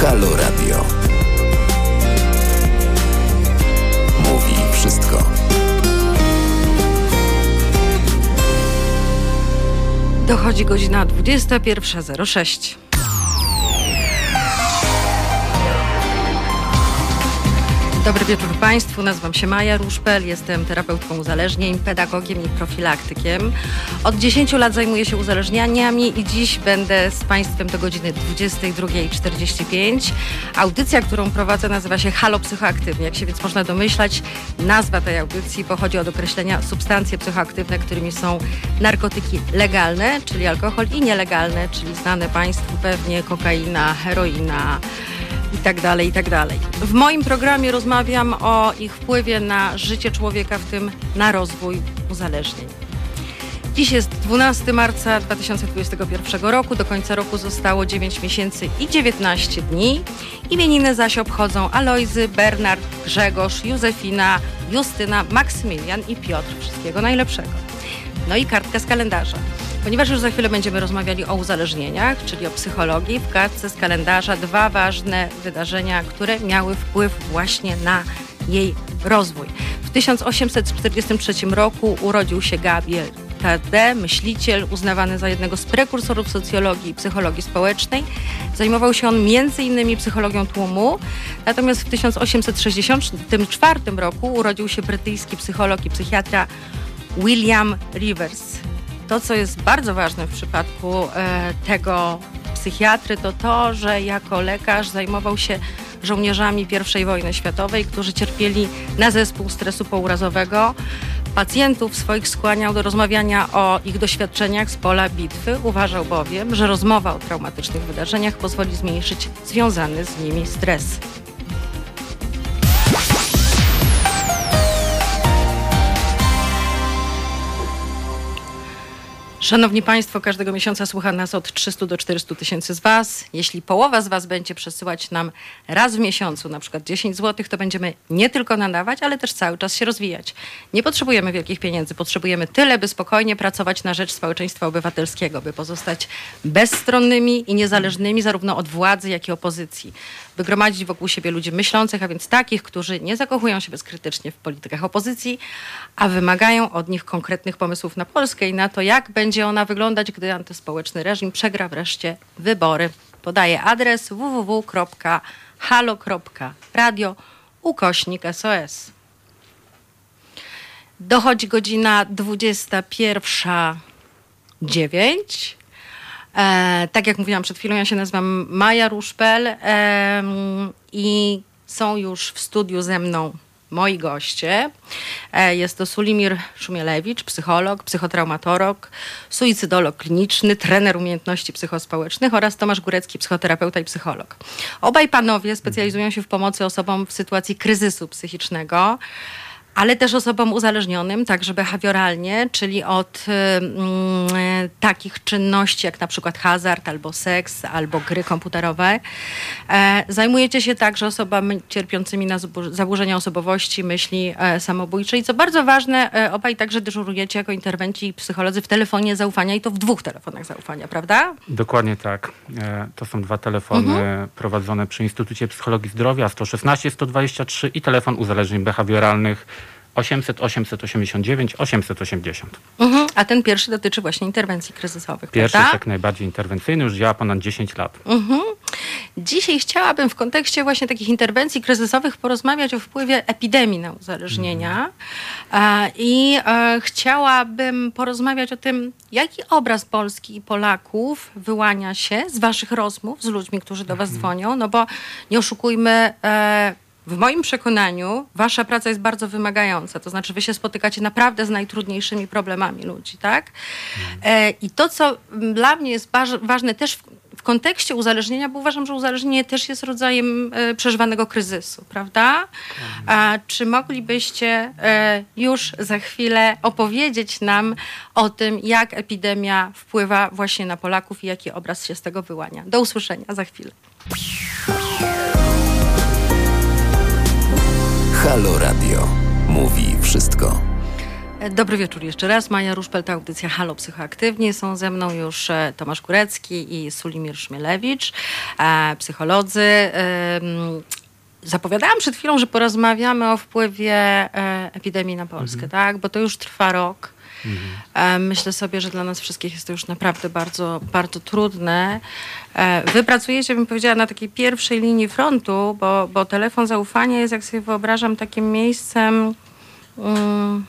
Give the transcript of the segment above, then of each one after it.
Halo Radio. Mówi wszystko. Dochodzi godzina 21.06. Dobry wieczór Państwu, nazywam się Maja Ruszpel, jestem terapeutką uzależnień, pedagogiem i profilaktykiem. Od 10 lat zajmuję się uzależnianiami i dziś będę z Państwem do godziny 22.45. Audycja, którą prowadzę nazywa się Halo Psychoaktywnie. Jak się więc można domyślać, nazwa tej audycji pochodzi od określenia substancje psychoaktywne, którymi są narkotyki legalne, czyli alkohol i nielegalne, czyli znane Państwu pewnie kokaina, heroina, i tak dalej, i tak dalej. W moim programie rozmawiam o ich wpływie na życie człowieka, w tym na rozwój uzależnień. Dziś jest 12 marca 2021 roku. Do końca roku zostało 9 miesięcy i 19 dni. Imieniny zaś obchodzą Alojzy, Bernard, Grzegorz, Józefina, Justyna, Maksymilian i Piotr. Wszystkiego najlepszego. No i kartka z kalendarza. Ponieważ już za chwilę będziemy rozmawiali o uzależnieniach, czyli o psychologii, w kartce z kalendarza dwa ważne wydarzenia, które miały wpływ właśnie na jej rozwój. W 1843 roku urodził się Gabriel Tade, myśliciel uznawany za jednego z prekursorów socjologii i psychologii społecznej. Zajmował się on innymi psychologią tłumu. Natomiast w 1864 roku urodził się brytyjski psycholog i psychiatra William Rivers. To, co jest bardzo ważne w przypadku e, tego psychiatry, to to, że jako lekarz zajmował się żołnierzami I wojny światowej, którzy cierpieli na zespół stresu pourazowego. Pacjentów swoich skłaniał do rozmawiania o ich doświadczeniach z pola bitwy. Uważał bowiem, że rozmowa o traumatycznych wydarzeniach pozwoli zmniejszyć związany z nimi stres. Szanowni Państwo, każdego miesiąca słucha nas od 300 do 400 tysięcy z Was. Jeśli połowa z Was będzie przesyłać nam raz w miesiącu, na przykład 10 zł, to będziemy nie tylko nadawać, ale też cały czas się rozwijać. Nie potrzebujemy wielkich pieniędzy, potrzebujemy tyle, by spokojnie pracować na rzecz społeczeństwa obywatelskiego, by pozostać bezstronnymi i niezależnymi zarówno od władzy, jak i opozycji by gromadzić wokół siebie ludzi myślących, a więc takich, którzy nie zakochują się bezkrytycznie w politykach opozycji, a wymagają od nich konkretnych pomysłów na Polskę i na to, jak będzie ona wyglądać, gdy antyspołeczny reżim przegra wreszcie wybory. Podaję adres www.halo.radio ukośnik SOS. Dochodzi godzina 21.09. E, tak jak mówiłam przed chwilą, ja się nazywam Maja Ruszpel i są już w studiu ze mną moi goście. E, jest to Sulimir Szumielewicz, psycholog, psychotraumatolog, suicydolog kliniczny, trener umiejętności psychospołecznych oraz Tomasz Górecki, psychoterapeuta i psycholog. Obaj panowie specjalizują się w pomocy osobom w sytuacji kryzysu psychicznego ale też osobom uzależnionym, także behawioralnie, czyli od y, takich czynności jak na przykład hazard, albo seks, albo gry komputerowe. E, zajmujecie się także osobami cierpiącymi na zaburzenia osobowości, myśli e, samobójczej. Co bardzo ważne, e, obaj także dyżurujecie jako interwenci psycholodzy w telefonie zaufania i to w dwóch telefonach zaufania, prawda? Dokładnie tak. E, to są dwa telefony mhm. prowadzone przy Instytucie Psychologii Zdrowia 116 123 i telefon uzależnień behawioralnych 800 889 880. Mhm, a ten pierwszy dotyczy właśnie interwencji kryzysowych. Pierwszy prawda? tak najbardziej interwencyjny, już działa ponad 10 lat. Mhm. Dzisiaj chciałabym w kontekście właśnie takich interwencji kryzysowych porozmawiać o wpływie epidemii na uzależnienia mhm. i e, chciałabym porozmawiać o tym, jaki obraz Polski i Polaków wyłania się z waszych rozmów z ludźmi, którzy do was mhm. dzwonią, no bo nie oszukujmy, e, w moim przekonaniu wasza praca jest bardzo wymagająca. To znaczy, wy się spotykacie naprawdę z najtrudniejszymi problemami ludzi, tak? E, I to, co dla mnie jest ważne też w, w kontekście uzależnienia, bo uważam, że uzależnienie też jest rodzajem e, przeżywanego kryzysu, prawda? A czy moglibyście e, już za chwilę opowiedzieć nam o tym, jak epidemia wpływa właśnie na Polaków i jaki obraz się z tego wyłania? Do usłyszenia za chwilę. Halo Radio. Mówi wszystko. Dobry wieczór jeszcze raz. Maja Ruszpel, ta audycja Halo Psychoaktywnie. Są ze mną już e, Tomasz Kurecki i Sulimir Szmielewicz, e, psycholodzy. E, zapowiadałam przed chwilą, że porozmawiamy o wpływie epidemii na Polskę, Mhm. tak? Bo to już trwa rok. E, Myślę sobie, że dla nas wszystkich jest to już naprawdę bardzo, bardzo trudne. E, Wy pracujecie, bym powiedziała, na takiej pierwszej linii frontu, bo, bo telefon zaufania jest, jak sobie wyobrażam, takim miejscem. mm,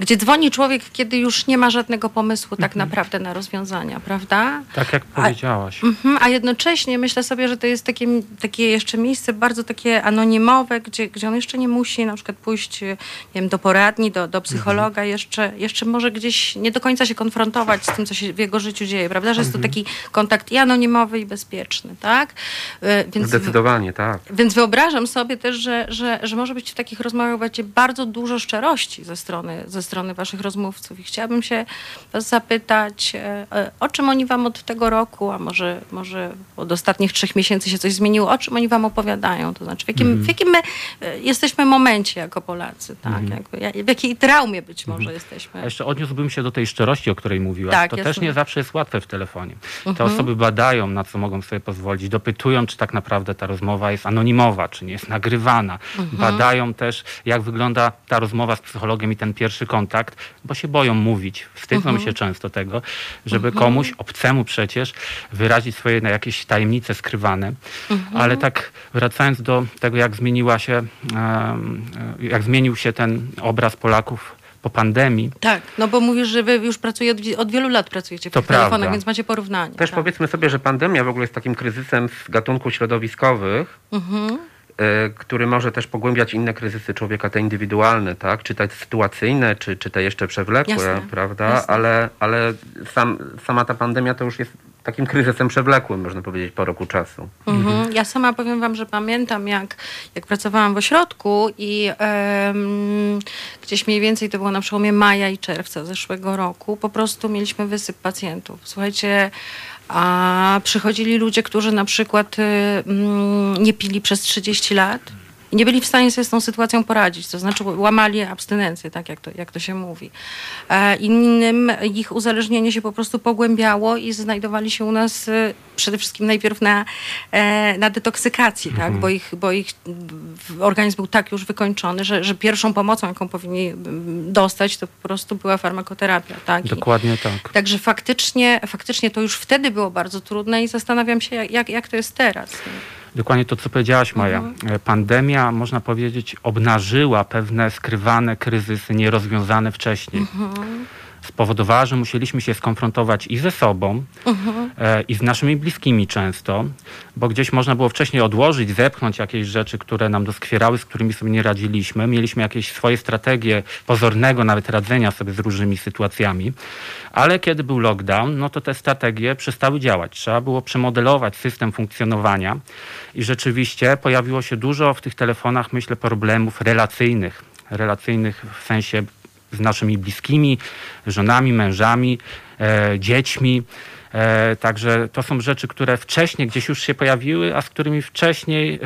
gdzie dzwoni człowiek, kiedy już nie ma żadnego pomysłu tak naprawdę na rozwiązania, prawda? Tak jak powiedziałaś. Mhm, a jednocześnie myślę sobie, że to jest takie, takie jeszcze miejsce bardzo takie anonimowe, gdzie, gdzie on jeszcze nie musi na przykład pójść nie wiem, do poradni, do, do psychologa, jeszcze, jeszcze może gdzieś nie do końca się konfrontować z tym, co się w jego życiu dzieje, prawda? Że jest to taki kontakt i anonimowy, i bezpieczny, tak? E, Więc Zdecydowanie, tak. więc wyobrażam sobie też, że, że, że może być w takich rozmowach bardzo dużo szczerości ze strony, ze strony waszych rozmówców. I chciałabym się was zapytać, e, e, o czym oni wam od tego roku, a może, może od ostatnich trzech miesięcy się coś zmieniło, o czym oni wam opowiadają? To znaczy, w jakim, w jakim my e, jesteśmy momencie jako Polacy, tak? Jakby, ja- w jakiej traumie być może jesteśmy. A jeszcze odniósłbym się do tej szczerości, o której mówiłaś. Tak, to jasne. też nie zawsze jest łatwe w telefonie. Te osoby badają, na co mogą sobie pozwolić, dopytują, czy tak naprawdę ta rozmowa jest anonimowa, czy nie jest nagrywana. Badają też, jak wygląda ta rozmowa z psychologiem i ten pierwszy kontakt, bo się boją mówić. Wstydzą się często tego, żeby komuś, obcemu przecież, wyrazić swoje na jakieś tajemnice skrywane. Ale tak wracając do tego, jak zmieniła się, em, jak zmienił się ten obraz Polaków po pandemii, Tak, no bo mówisz, że wy już pracuje, od, od wielu lat pracujecie w To tych telefonach, prawda. więc macie porównanie. Też tak. powiedzmy sobie, że pandemia w ogóle jest takim kryzysem z gatunków środowiskowych, Mhm. E, który może też pogłębiać inne kryzysy człowieka, te indywidualne, tak? Czy te sytuacyjne, czy, czy te jeszcze przewlekłe, Jasne, prawda? jasne. Ale, ale sam, sama ta pandemia to już jest takim kryzysem przewlekłym, można powiedzieć, po roku czasu. Mhm. Ja sama powiem wam, że pamiętam, jak, jak pracowałam w ośrodku i em, gdzieś mniej więcej to było na przełomie maja i czerwca zeszłego roku, po prostu mieliśmy wysyp pacjentów. Słuchajcie, a przychodzili ludzie, którzy na przykład y, mm, nie pili przez 30 lat. I nie byli w stanie sobie z tą sytuacją poradzić, to znaczy łamali abstynencję, tak jak to, jak to się mówi. E, innym ich uzależnienie się po prostu pogłębiało i znajdowali się u nas e, przede wszystkim najpierw na, e, na detoksykacji, tak? bo, ich, bo ich organizm był tak już wykończony, że, że pierwszą pomocą, jaką powinni dostać, to po prostu była farmakoterapia. Tak? I, dokładnie tak. Także faktycznie, faktycznie to już wtedy było bardzo trudne i zastanawiam się, jak, jak to jest teraz. Dokładnie to, co powiedziałaś, Maja. E, Pandemia, można powiedzieć, obnażyła pewne skrywane kryzysy, nierozwiązane wcześniej. Spowodowała, że musieliśmy się skonfrontować i ze sobą, e, i z naszymi bliskimi często, bo gdzieś można było wcześniej odłożyć, zepchnąć jakieś rzeczy, które nam doskwierały, z którymi sobie nie radziliśmy. Mieliśmy jakieś swoje strategie pozornego nawet radzenia sobie z różnymi sytuacjami. Ale kiedy był lockdown, no to te strategie przestały działać. Trzeba było przemodelować system funkcjonowania i rzeczywiście pojawiło się dużo w tych telefonach, myślę, problemów relacyjnych. Relacyjnych w sensie z naszymi bliskimi, żonami, mężami, e, dziećmi. E, także to są rzeczy, które wcześniej gdzieś już się pojawiły, a z którymi wcześniej e,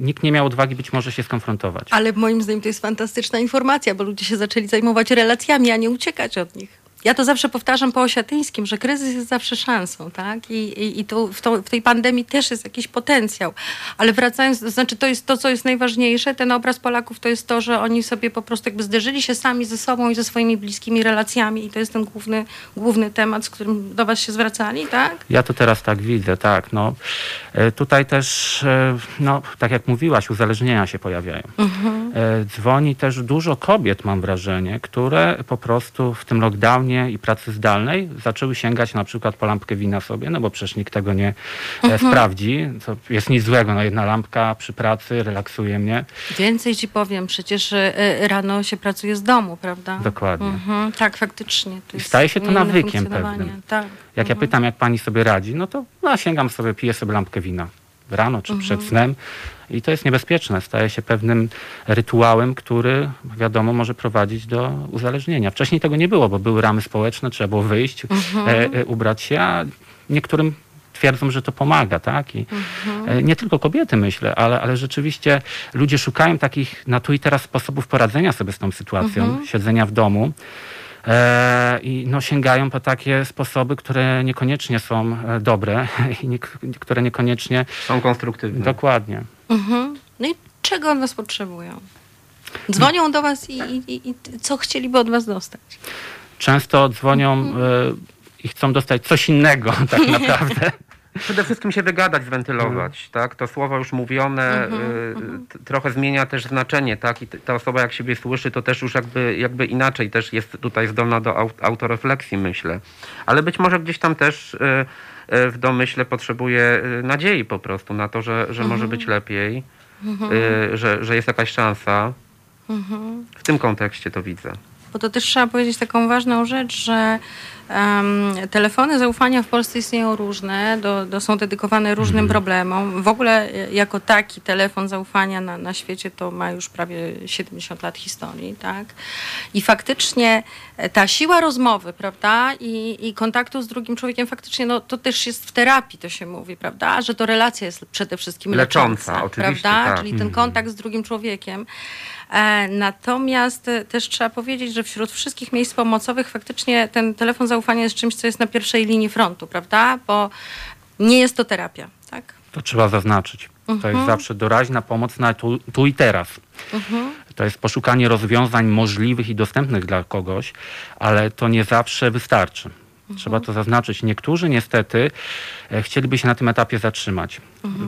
nikt nie miał odwagi być może się skonfrontować. Ale moim zdaniem to jest fantastyczna informacja, bo ludzie się zaczęli zajmować relacjami, a nie uciekać od nich. Ja to zawsze powtarzam po osiatyńskim, że kryzys jest zawsze szansą, tak? I, i, i tu, w, to, w tej pandemii też jest jakiś potencjał. Ale wracając, to znaczy to jest to, co jest najważniejsze, ten obraz Polaków to jest to, że oni sobie po prostu jakby zderzyli się sami ze sobą i ze swoimi bliskimi relacjami i to jest ten główny, główny temat, z którym do was się zwracali, tak? Ja to teraz tak widzę, tak. No, E, tutaj też, e, no, tak jak mówiłaś, uzależnienia się pojawiają. E, Dzwoni też dużo kobiet, mam wrażenie, które po prostu w tym lockdownie i pracy zdalnej zaczęły sięgać na przykład po lampkę wina sobie, no bo przecież nikt tego nie e, sprawdzi. To jest nic złego, no jedna lampka przy pracy relaksuje mnie. Więcej ci powiem, przecież e, rano się pracuje z domu, prawda? Dokładnie. Mhm, tak, faktycznie. To staje się to nawykiem pewnym. Tak. Jak ja pytam, jak pani sobie radzi, no to no, sięgam sobie, piję sobie lampkę wina rano czy przed snem. I to jest niebezpieczne. Staje się pewnym rytuałem, który wiadomo może prowadzić do uzależnienia. Wcześniej tego nie było, bo były ramy społeczne, trzeba było wyjść, e, e, ubrać się, a niektórym twierdzą, że to pomaga, tak? I e, nie tylko kobiety, myślę, ale, ale rzeczywiście ludzie szukają takich na tu i teraz sposobów poradzenia sobie z tą sytuacją, siedzenia w domu. E, I no, sięgają po takie sposoby, które niekoniecznie są e, dobre i nie, które niekoniecznie Są konstruktywne. dokładnie. Mhm. No i czego od was potrzebują? Dzwonią do was i, i, i, co chcieliby od was dostać? Często dzwonią e, i chcą dostać coś innego tak naprawdę. Przede wszystkim się wygadać, zwentylować, Mhm. tak? To słowo już mówione y, t- trochę zmienia też znaczenie, tak? I ta osoba jak siebie słyszy, to też już jakby, jakby inaczej też jest tutaj zdolna do au- autorefleksji, myślę. Ale być może gdzieś tam też y, y, w domyśle potrzebuje y, nadziei po prostu na to, że, że może być lepiej, y, że, że jest jakaś szansa. W tym kontekście to widzę. Bo to też trzeba powiedzieć taką ważną rzecz, że em, telefony zaufania w Polsce istnieją różne, do, do, są dedykowane różnym problemom. W ogóle e, jako taki telefon zaufania na, na świecie to ma już prawie 70 lat historii, tak? I faktycznie e, ta siła rozmowy, prawda, i, i kontaktu z drugim człowiekiem faktycznie, no to też jest w terapii, to się mówi, prawda, że to relacja jest przede wszystkim Lecząca, lecząca, oczywiście, prawda? tak. Czyli ten kontakt z drugim człowiekiem. E, Natomiast też trzeba powiedzieć, że wśród wszystkich miejsc pomocowych faktycznie ten telefon zaufania jest czymś, co jest na pierwszej linii frontu, prawda? Bo nie jest to terapia, tak? To trzeba zaznaczyć. To jest zawsze doraźna pomoc na tu, tu i teraz. To jest poszukanie rozwiązań możliwych i dostępnych dla kogoś, ale to nie zawsze wystarczy. Trzeba to zaznaczyć. Niektórzy niestety e, chcieliby się na tym etapie zatrzymać.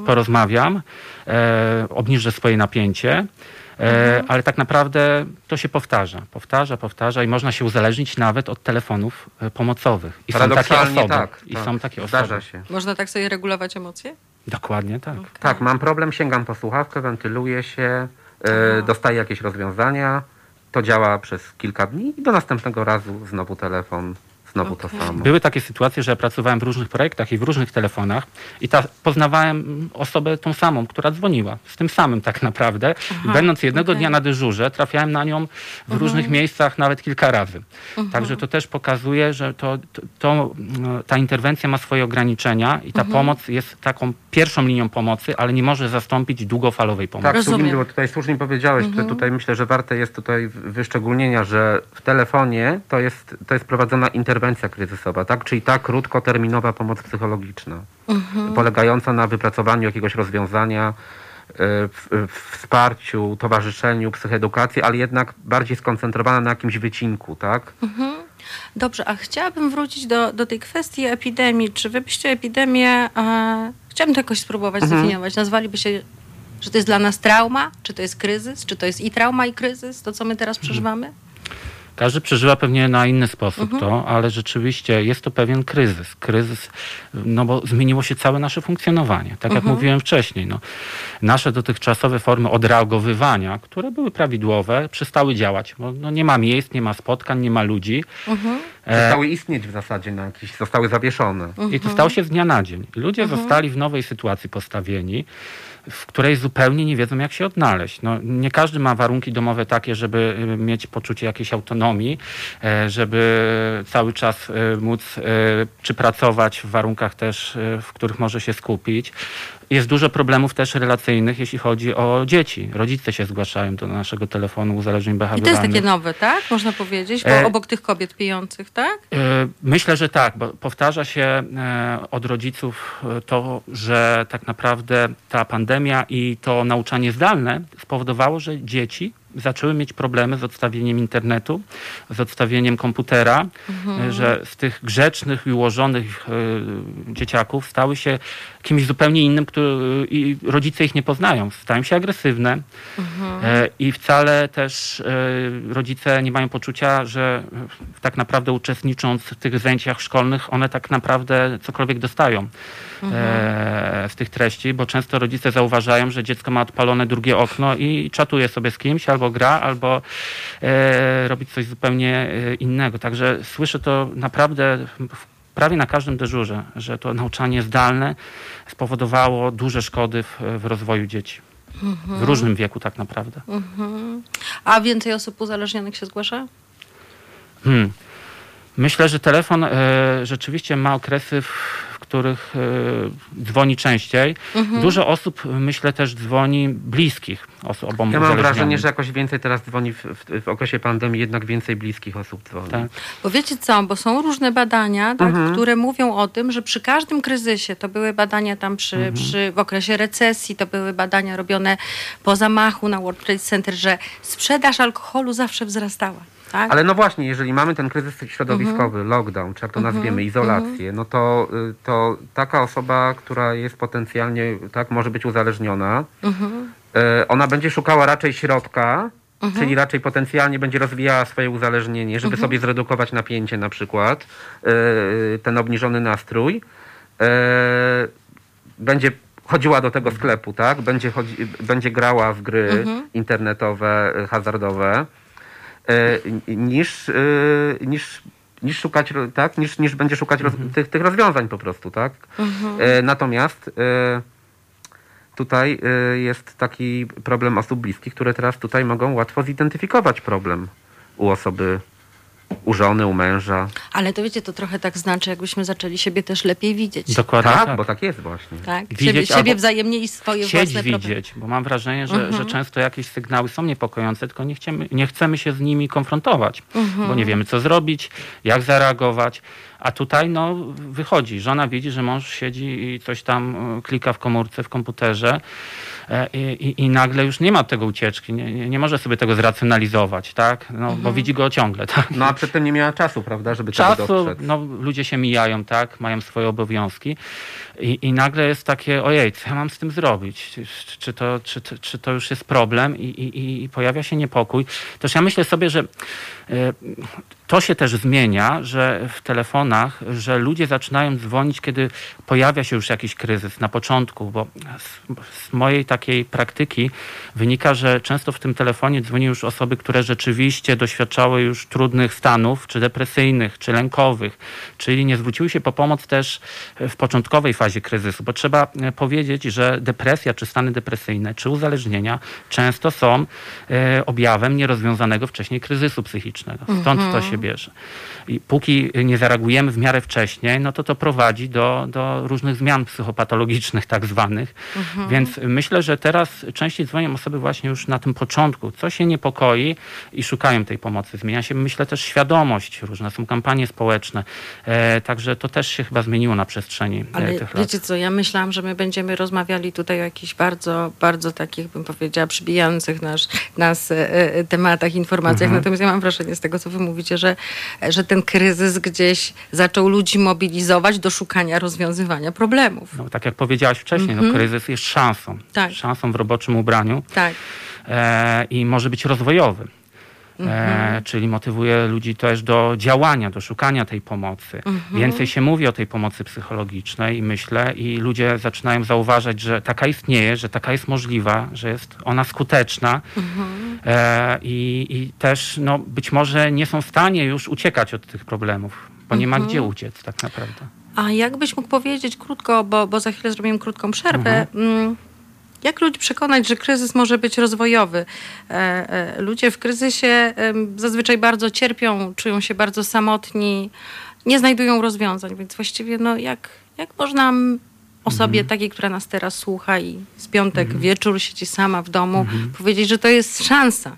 Porozmawiam, e, obniżę swoje napięcie, e, ale tak naprawdę to się powtarza, powtarza, powtarza i można się uzależnić nawet od telefonów e, pomocowych. I są takie osoby. tak. I tak. są takie Zdarza osoby. się. Można tak sobie regulować emocje? Dokładnie tak. Tak, mam problem, sięgam po słuchawkę, wentyluję się, y, dostaję jakieś rozwiązania. To działa przez kilka dni i do następnego razu znowu telefon, znowu to samo. Były takie sytuacje, że ja pracowałem w różnych projektach i w różnych telefonach i ta, poznawałem osobę tą samą, która dzwoniła, z tym samym tak naprawdę. I będąc jednego okej. dnia na dyżurze, trafiałem na nią w różnych miejscach nawet kilka razy. Także to też pokazuje, że to, to, to, ta interwencja ma swoje ograniczenia i ta pomoc jest taką pierwszą linią pomocy, ale nie może zastąpić długofalowej pomocy. Tak, Rozumiem. Tutaj słusznie powiedziałeś, to tutaj myślę, że warte jest tutaj wyszczególnienia, że w telefonie to jest, to jest prowadzona interwencja kryzysowa, tak? czyli ta krótkoterminowa pomoc psychologiczna, polegająca na wypracowaniu jakiegoś rozwiązania, y, w, w wsparciu, towarzyszeniu, psychoedukacji, ale jednak bardziej skoncentrowana na jakimś wycinku, tak? Dobrze, a chciałabym wrócić do, do tej kwestii epidemii. Czy wy byście epidemię, e, chciałabym to jakoś spróbować zdefiniować, nazwalibyście, że to jest dla nas trauma, czy to jest kryzys, czy to jest i trauma i kryzys, to co my teraz przeżywamy? Każdy przeżywa pewnie na inny sposób to, ale rzeczywiście jest to pewien kryzys. Kryzys, no bo zmieniło się całe nasze funkcjonowanie. Tak jak mówiłem wcześniej, no, nasze dotychczasowe formy odreagowywania, które były prawidłowe, przestały działać. Bo, no, nie ma miejsc, nie ma spotkań, nie ma ludzi. E, Przestały istnieć w zasadzie na jakiś, zostały zawieszone. I to stało się z dnia na dzień. Ludzie zostali w nowej sytuacji postawieni, w której zupełnie nie wiedzą, jak się odnaleźć. No, nie każdy ma warunki domowe takie, żeby y, mieć poczucie jakiejś autonomii, e, żeby cały czas e, móc czy pracować w warunkach też, w których może się skupić. Jest dużo problemów też relacyjnych, jeśli chodzi o dzieci. Rodzice się zgłaszają do naszego telefonu uzależnień I to jest behawioralnych. takie nowe, tak? Można powiedzieć, bo E, obok tych kobiet pijących, tak? E, Myślę, że tak, bo powtarza się e, od rodziców to, że tak naprawdę ta pandemia i to nauczanie zdalne spowodowało, że dzieci zaczęły mieć problemy z odstawieniem internetu, z odstawieniem komputera, e, że z tych grzecznych i ułożonych dzieciaków stały się kimś zupełnie innym, który, i rodzice ich nie poznają. Stają się agresywne e, i wcale też e, rodzice nie mają poczucia, że tak naprawdę uczestnicząc w tych zajęciach szkolnych, one tak naprawdę cokolwiek dostają e, z tych treści, bo często rodzice zauważają, że dziecko ma odpalone drugie okno i czatuje sobie z kimś, albo gra, albo robi coś zupełnie innego. Także słyszę to naprawdę w prawie na każdym dyżurze, że to nauczanie zdalne spowodowało duże szkody w, w rozwoju dzieci. W różnym wieku tak naprawdę. A więcej osób uzależnionych się zgłasza? Hmm. Myślę, że telefon e, rzeczywiście ma okresy, w których y, dzwoni częściej. Dużo osób, myślę, też dzwoni bliskich osób Ja mam wrażenie, że jakoś więcej teraz dzwoni w, w, w okresie pandemii, jednak więcej bliskich osób dzwoni. Tak. Bo wiecie co, bo są różne badania, tak, Mhm. które mówią o tym, że przy każdym kryzysie, to były badania tam przy, Mhm. przy, w okresie recesji, to były badania robione po zamachu na World Trade Center, że sprzedaż alkoholu zawsze wzrastała. Tak? Ale no właśnie, jeżeli mamy ten kryzys środowiskowy, lockdown, czy jak to nazwiemy, izolację, no to, y, to taka osoba, która jest potencjalnie, tak, może być uzależniona, y, ona będzie szukała raczej środka, czyli raczej potencjalnie będzie rozwijała swoje uzależnienie, żeby sobie zredukować napięcie na przykład, y, ten obniżony nastrój. Będzie chodziła do tego sklepu, tak? Będzie, chodzi, będzie grała w gry internetowe, hazardowe niż, e, niż, niż szukać, tak? Niż, niż będzie szukać roz, tych, tych rozwiązań po prostu, tak? E, Natomiast e, tutaj e, jest taki problem osób bliskich, które teraz tutaj mogą łatwo zidentyfikować problem u osoby, u żony, u męża. Ale to wiecie, to trochę tak znaczy, jakbyśmy zaczęli siebie też lepiej widzieć. Dokładnie Tak, tak. bo tak jest właśnie. Tak? Widzieć siebie, siebie wzajemnie i swoje Chcieć własne problemy. widzieć, bo mam wrażenie, że, że często jakieś sygnały są niepokojące, tylko nie chcemy, nie chcemy się z nimi konfrontować, bo nie wiemy, co zrobić, jak zareagować. A tutaj no, wychodzi, żona widzi, że mąż siedzi i coś tam e, klika w komórce, w komputerze i, i, i nagle już nie ma tego ucieczki, nie, nie, nie może sobie tego zracjonalizować, tak? No, bo widzi go ciągle, tak? No a przedtem nie miała czasu, prawda, żeby tego czasu, dostrzec. no, ludzie się mijają, tak, mają swoje obowiązki i, i nagle jest takie, ojej, co ja mam z tym zrobić? Czy, czy, to, czy, czy to już jest problem i, i, i pojawia się niepokój. Też ja myślę sobie, że e, to się też zmienia, że w telefonach, że ludzie zaczynają dzwonić, kiedy pojawia się już jakiś kryzys na początku, bo z, z mojej takiej praktyki wynika, że często w tym telefonie dzwonią już osoby, które rzeczywiście doświadczały już trudnych stanów, czy depresyjnych, czy lękowych, czyli nie zwróciły się po pomoc też w początkowej fazie kryzysu, bo trzeba e, powiedzieć, że depresja, czy stany depresyjne, czy uzależnienia często są e, objawem nierozwiązanego wcześniej kryzysu psychicznego. Stąd to się bierze. I póki nie zareagujemy w miarę wcześniej, no to to prowadzi do, do różnych zmian psychopatologicznych tak zwanych. Więc myślę, że teraz częściej dzwonią osoby właśnie już na tym początku, co się niepokoi i szukają tej pomocy. Zmienia się, myślę, też świadomość, różne są kampanie społeczne. E, także to też się chyba zmieniło na przestrzeni e, Ale tych lat. wiecie co, ja myślałam, że my będziemy rozmawiali tutaj o jakichś bardzo, bardzo takich, bym powiedziała, przybijających nas, nas e, e, tematach, informacjach. Mhm. Natomiast ja mam wrażenie z tego, co wy mówicie, że, że ten kryzys gdzieś zaczął ludzi mobilizować do szukania rozwiązywania problemów. No, tak jak powiedziałaś wcześniej, no, kryzys jest szansą. Tak. Szansą w roboczym ubraniu Tak. e, i może być rozwojowy. E, czyli motywuje ludzi też do działania, do szukania tej pomocy. Więcej się mówi o tej pomocy psychologicznej, myślę, i ludzie zaczynają zauważać, że taka istnieje, że taka jest możliwa, że jest ona skuteczna e, i, i też no, być może nie są w stanie już uciekać od tych problemów, bo nie ma gdzie uciec tak naprawdę. A jakbyś mógł powiedzieć krótko, bo, bo za chwilę zrobimy krótką przerwę. mm, Jak ludzi przekonać, że kryzys może być rozwojowy? E, e, Ludzie w kryzysie zazwyczaj bardzo cierpią, czują się bardzo samotni, nie znajdują rozwiązań, więc właściwie no jak, jak można osobie takiej, która nas teraz słucha i z piątek wieczór siedzi sama w domu, powiedzieć, że to jest szansa,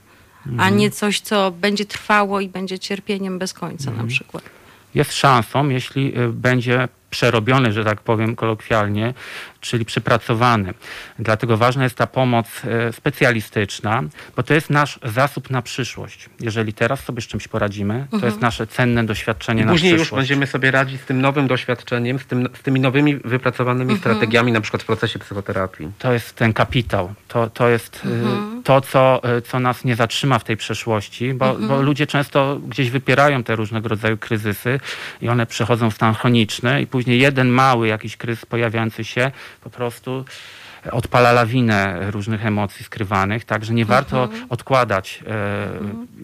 a nie coś, co będzie trwało i będzie cierpieniem bez końca na przykład. jest szansą, jeśli y, będzie przerobiony, że tak powiem kolokwialnie, czyli przepracowany. Dlatego ważna jest ta pomoc e, specjalistyczna, bo to jest nasz zasób na przyszłość. Jeżeli teraz sobie z czymś poradzimy, to jest nasze cenne doświadczenie I na później już przyszłość. będziemy sobie radzić z tym nowym doświadczeniem, z, tym, z tymi nowymi wypracowanymi strategiami, na przykład w procesie psychoterapii. To jest ten kapitał. To, to jest y, to, co, y, co nas nie zatrzyma w tej przeszłości, bo, bo ludzie często gdzieś wypierają te różnego rodzaju kryzysy i one przechodzą w stan chroniczny i później jeden mały jakiś kryzys pojawiający się po prostu odpala lawinę różnych emocji skrywanych, także nie warto odkładać e,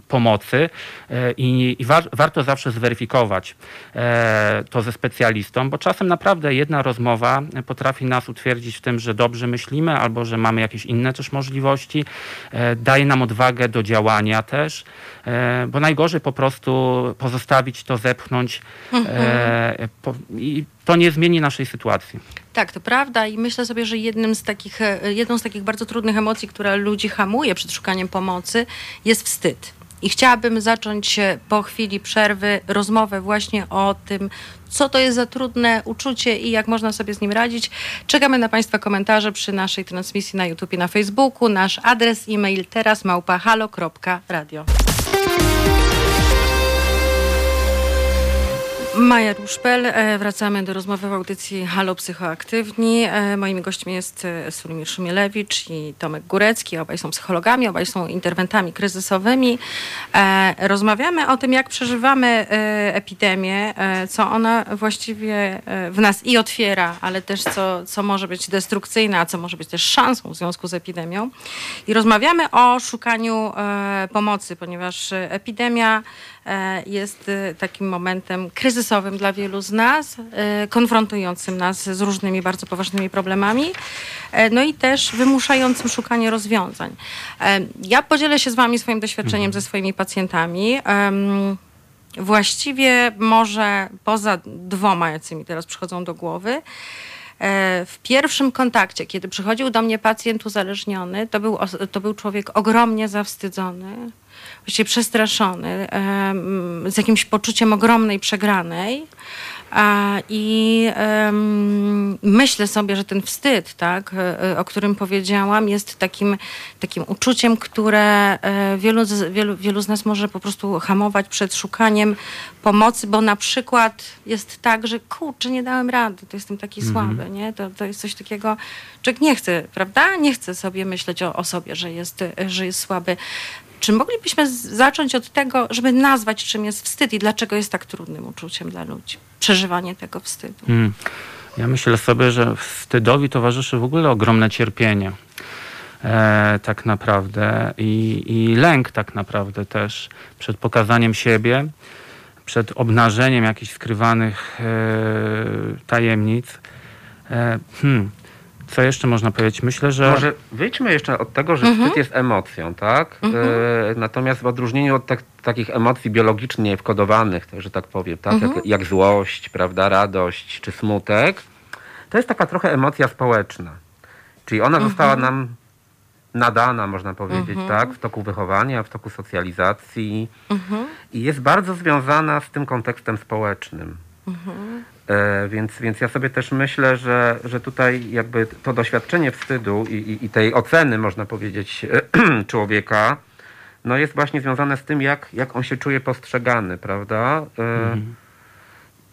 pomocy e, i, i war, warto zawsze zweryfikować e, to ze specjalistą, bo czasem naprawdę jedna rozmowa potrafi nas utwierdzić w tym, że dobrze myślimy albo że mamy jakieś inne też możliwości, e, daje nam odwagę do działania też, bo najgorzej po prostu pozostawić to, zepchnąć e, po, i to nie zmieni naszej sytuacji. Tak, to prawda i myślę sobie, że jednym z takich, e, jedną z takich bardzo trudnych emocji, która ludzi hamuje przed szukaniem pomocy jest wstyd. I chciałabym zacząć e, po chwili przerwy rozmowę właśnie o tym, co to jest za trudne uczucie i jak można sobie z nim radzić. Czekamy na Państwa komentarze przy naszej transmisji na YouTube i na Facebooku. Nasz adres e-mail teraz małpahalo.radio. Maja Ruszpel, e, wracamy do rozmowy w audycji Halo Psychoaktywni. E, Moimi gośćmi jest e, Sulimir Szumielewicz i Tomek Górecki. Obaj są psychologami, obaj są interwentami kryzysowymi. Rozmawiamy o tym, jak przeżywamy epidemię, co ona właściwie w nas i otwiera, ale też co, co może być destrukcyjne, a co może być też szansą w związku z epidemią. I rozmawiamy o szukaniu pomocy, ponieważ epidemia jest e, takim momentem kryzysowym dla wielu z nas, e, konfrontującym nas z różnymi bardzo poważnymi problemami, e, no i też wymuszającym szukanie rozwiązań. E, Ja podzielę się z Wami swoim doświadczeniem ze swoimi pacjentami. Właściwie może poza dwoma, jacy mi teraz przychodzą do głowy, e, w pierwszym kontakcie, kiedy przychodził do mnie pacjent uzależniony, to był, to był człowiek ogromnie zawstydzony, właściwie przestraszony, z jakimś poczuciem ogromnej przegranej. I myślę sobie, że ten wstyd, tak, e, o którym powiedziałam, jest takim, takim uczuciem, które e, wielu z, wielu, wielu z nas może po prostu hamować przed szukaniem pomocy, bo na przykład jest tak, że kurczę, nie dałem rady, to jestem taki słaby, nie? To, to jest coś takiego, człowiek nie chce, prawda? Nie chce sobie myśleć o, o sobie, że jest, że jest słaby. Czy moglibyśmy zacząć od tego, żeby nazwać, czym jest wstyd i dlaczego jest tak trudnym uczuciem dla ludzi? Przeżywanie tego wstydu. Mm. Ja myślę sobie, że wstydowi towarzyszy w ogóle ogromne cierpienie. E, tak naprawdę I, i lęk tak naprawdę też przed pokazaniem siebie, przed obnażeniem jakichś skrywanych e, tajemnic. E, hmm. Co jeszcze można powiedzieć? Myślę, że Może wyjdźmy jeszcze od tego, że wstyd jest emocją, tak? E, natomiast w odróżnieniu od tak, takich emocji biologicznie wkodowanych, tak, że tak powiem, tak? Jak, jak złość, prawda, radość czy smutek, to jest taka trochę emocja społeczna. Czyli ona została nam nadana, można powiedzieć, tak? W toku wychowania, w toku socjalizacji i jest bardzo związana z tym kontekstem społecznym. E, więc, więc ja sobie też myślę, że, że tutaj jakby to doświadczenie wstydu i, i, i tej oceny, można powiedzieć, człowieka, no jest właśnie związane z tym, jak, jak on się czuje postrzegany, prawda? E,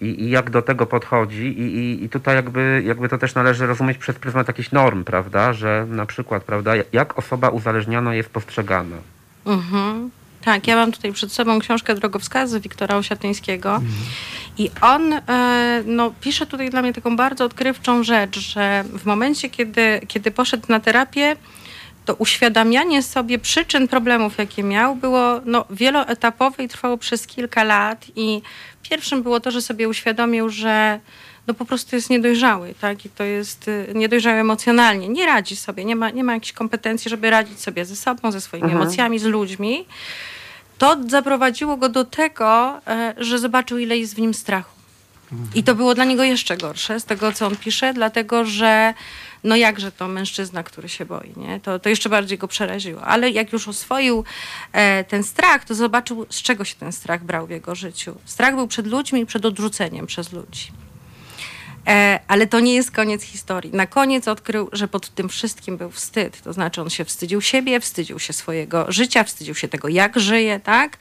i, I jak do tego podchodzi. I, i, i tutaj jakby, jakby to też należy rozumieć przez pryzmat jakichś norm, prawda? Że na przykład, prawda, jak osoba uzależniona jest postrzegana. Mhm. Tak, ja mam tutaj przed sobą książkę Drogowskazy Wiktora Osiatyńskiego i on e, no, pisze tutaj dla mnie taką bardzo odkrywczą rzecz, że w momencie, kiedy, kiedy poszedł na terapię, to uświadamianie sobie przyczyn problemów, jakie miał, było no, wieloetapowe i trwało przez kilka lat. I pierwszym było to, że sobie uświadomił, że no po prostu jest niedojrzały, tak? I to jest y, niedojrzały emocjonalnie. Nie radzi sobie, nie ma, nie ma jakichś kompetencji, żeby radzić sobie ze sobą, ze swoimi emocjami, z ludźmi. To zaprowadziło go do tego, e, że zobaczył, ile jest w nim strachu. I to było dla niego jeszcze gorsze z tego, co on pisze, dlatego że no jakże to mężczyzna, który się boi, nie? To, to jeszcze bardziej go przeraziło. Ale jak już oswoił e, ten strach, to zobaczył, z czego się ten strach brał w jego życiu. Strach był przed ludźmi i przed odrzuceniem przez ludzi. E, ale to nie jest koniec historii. Na koniec odkrył, że pod tym wszystkim był wstyd. To znaczy on się wstydził siebie, wstydził się swojego życia, wstydził się tego, jak żyje, tak?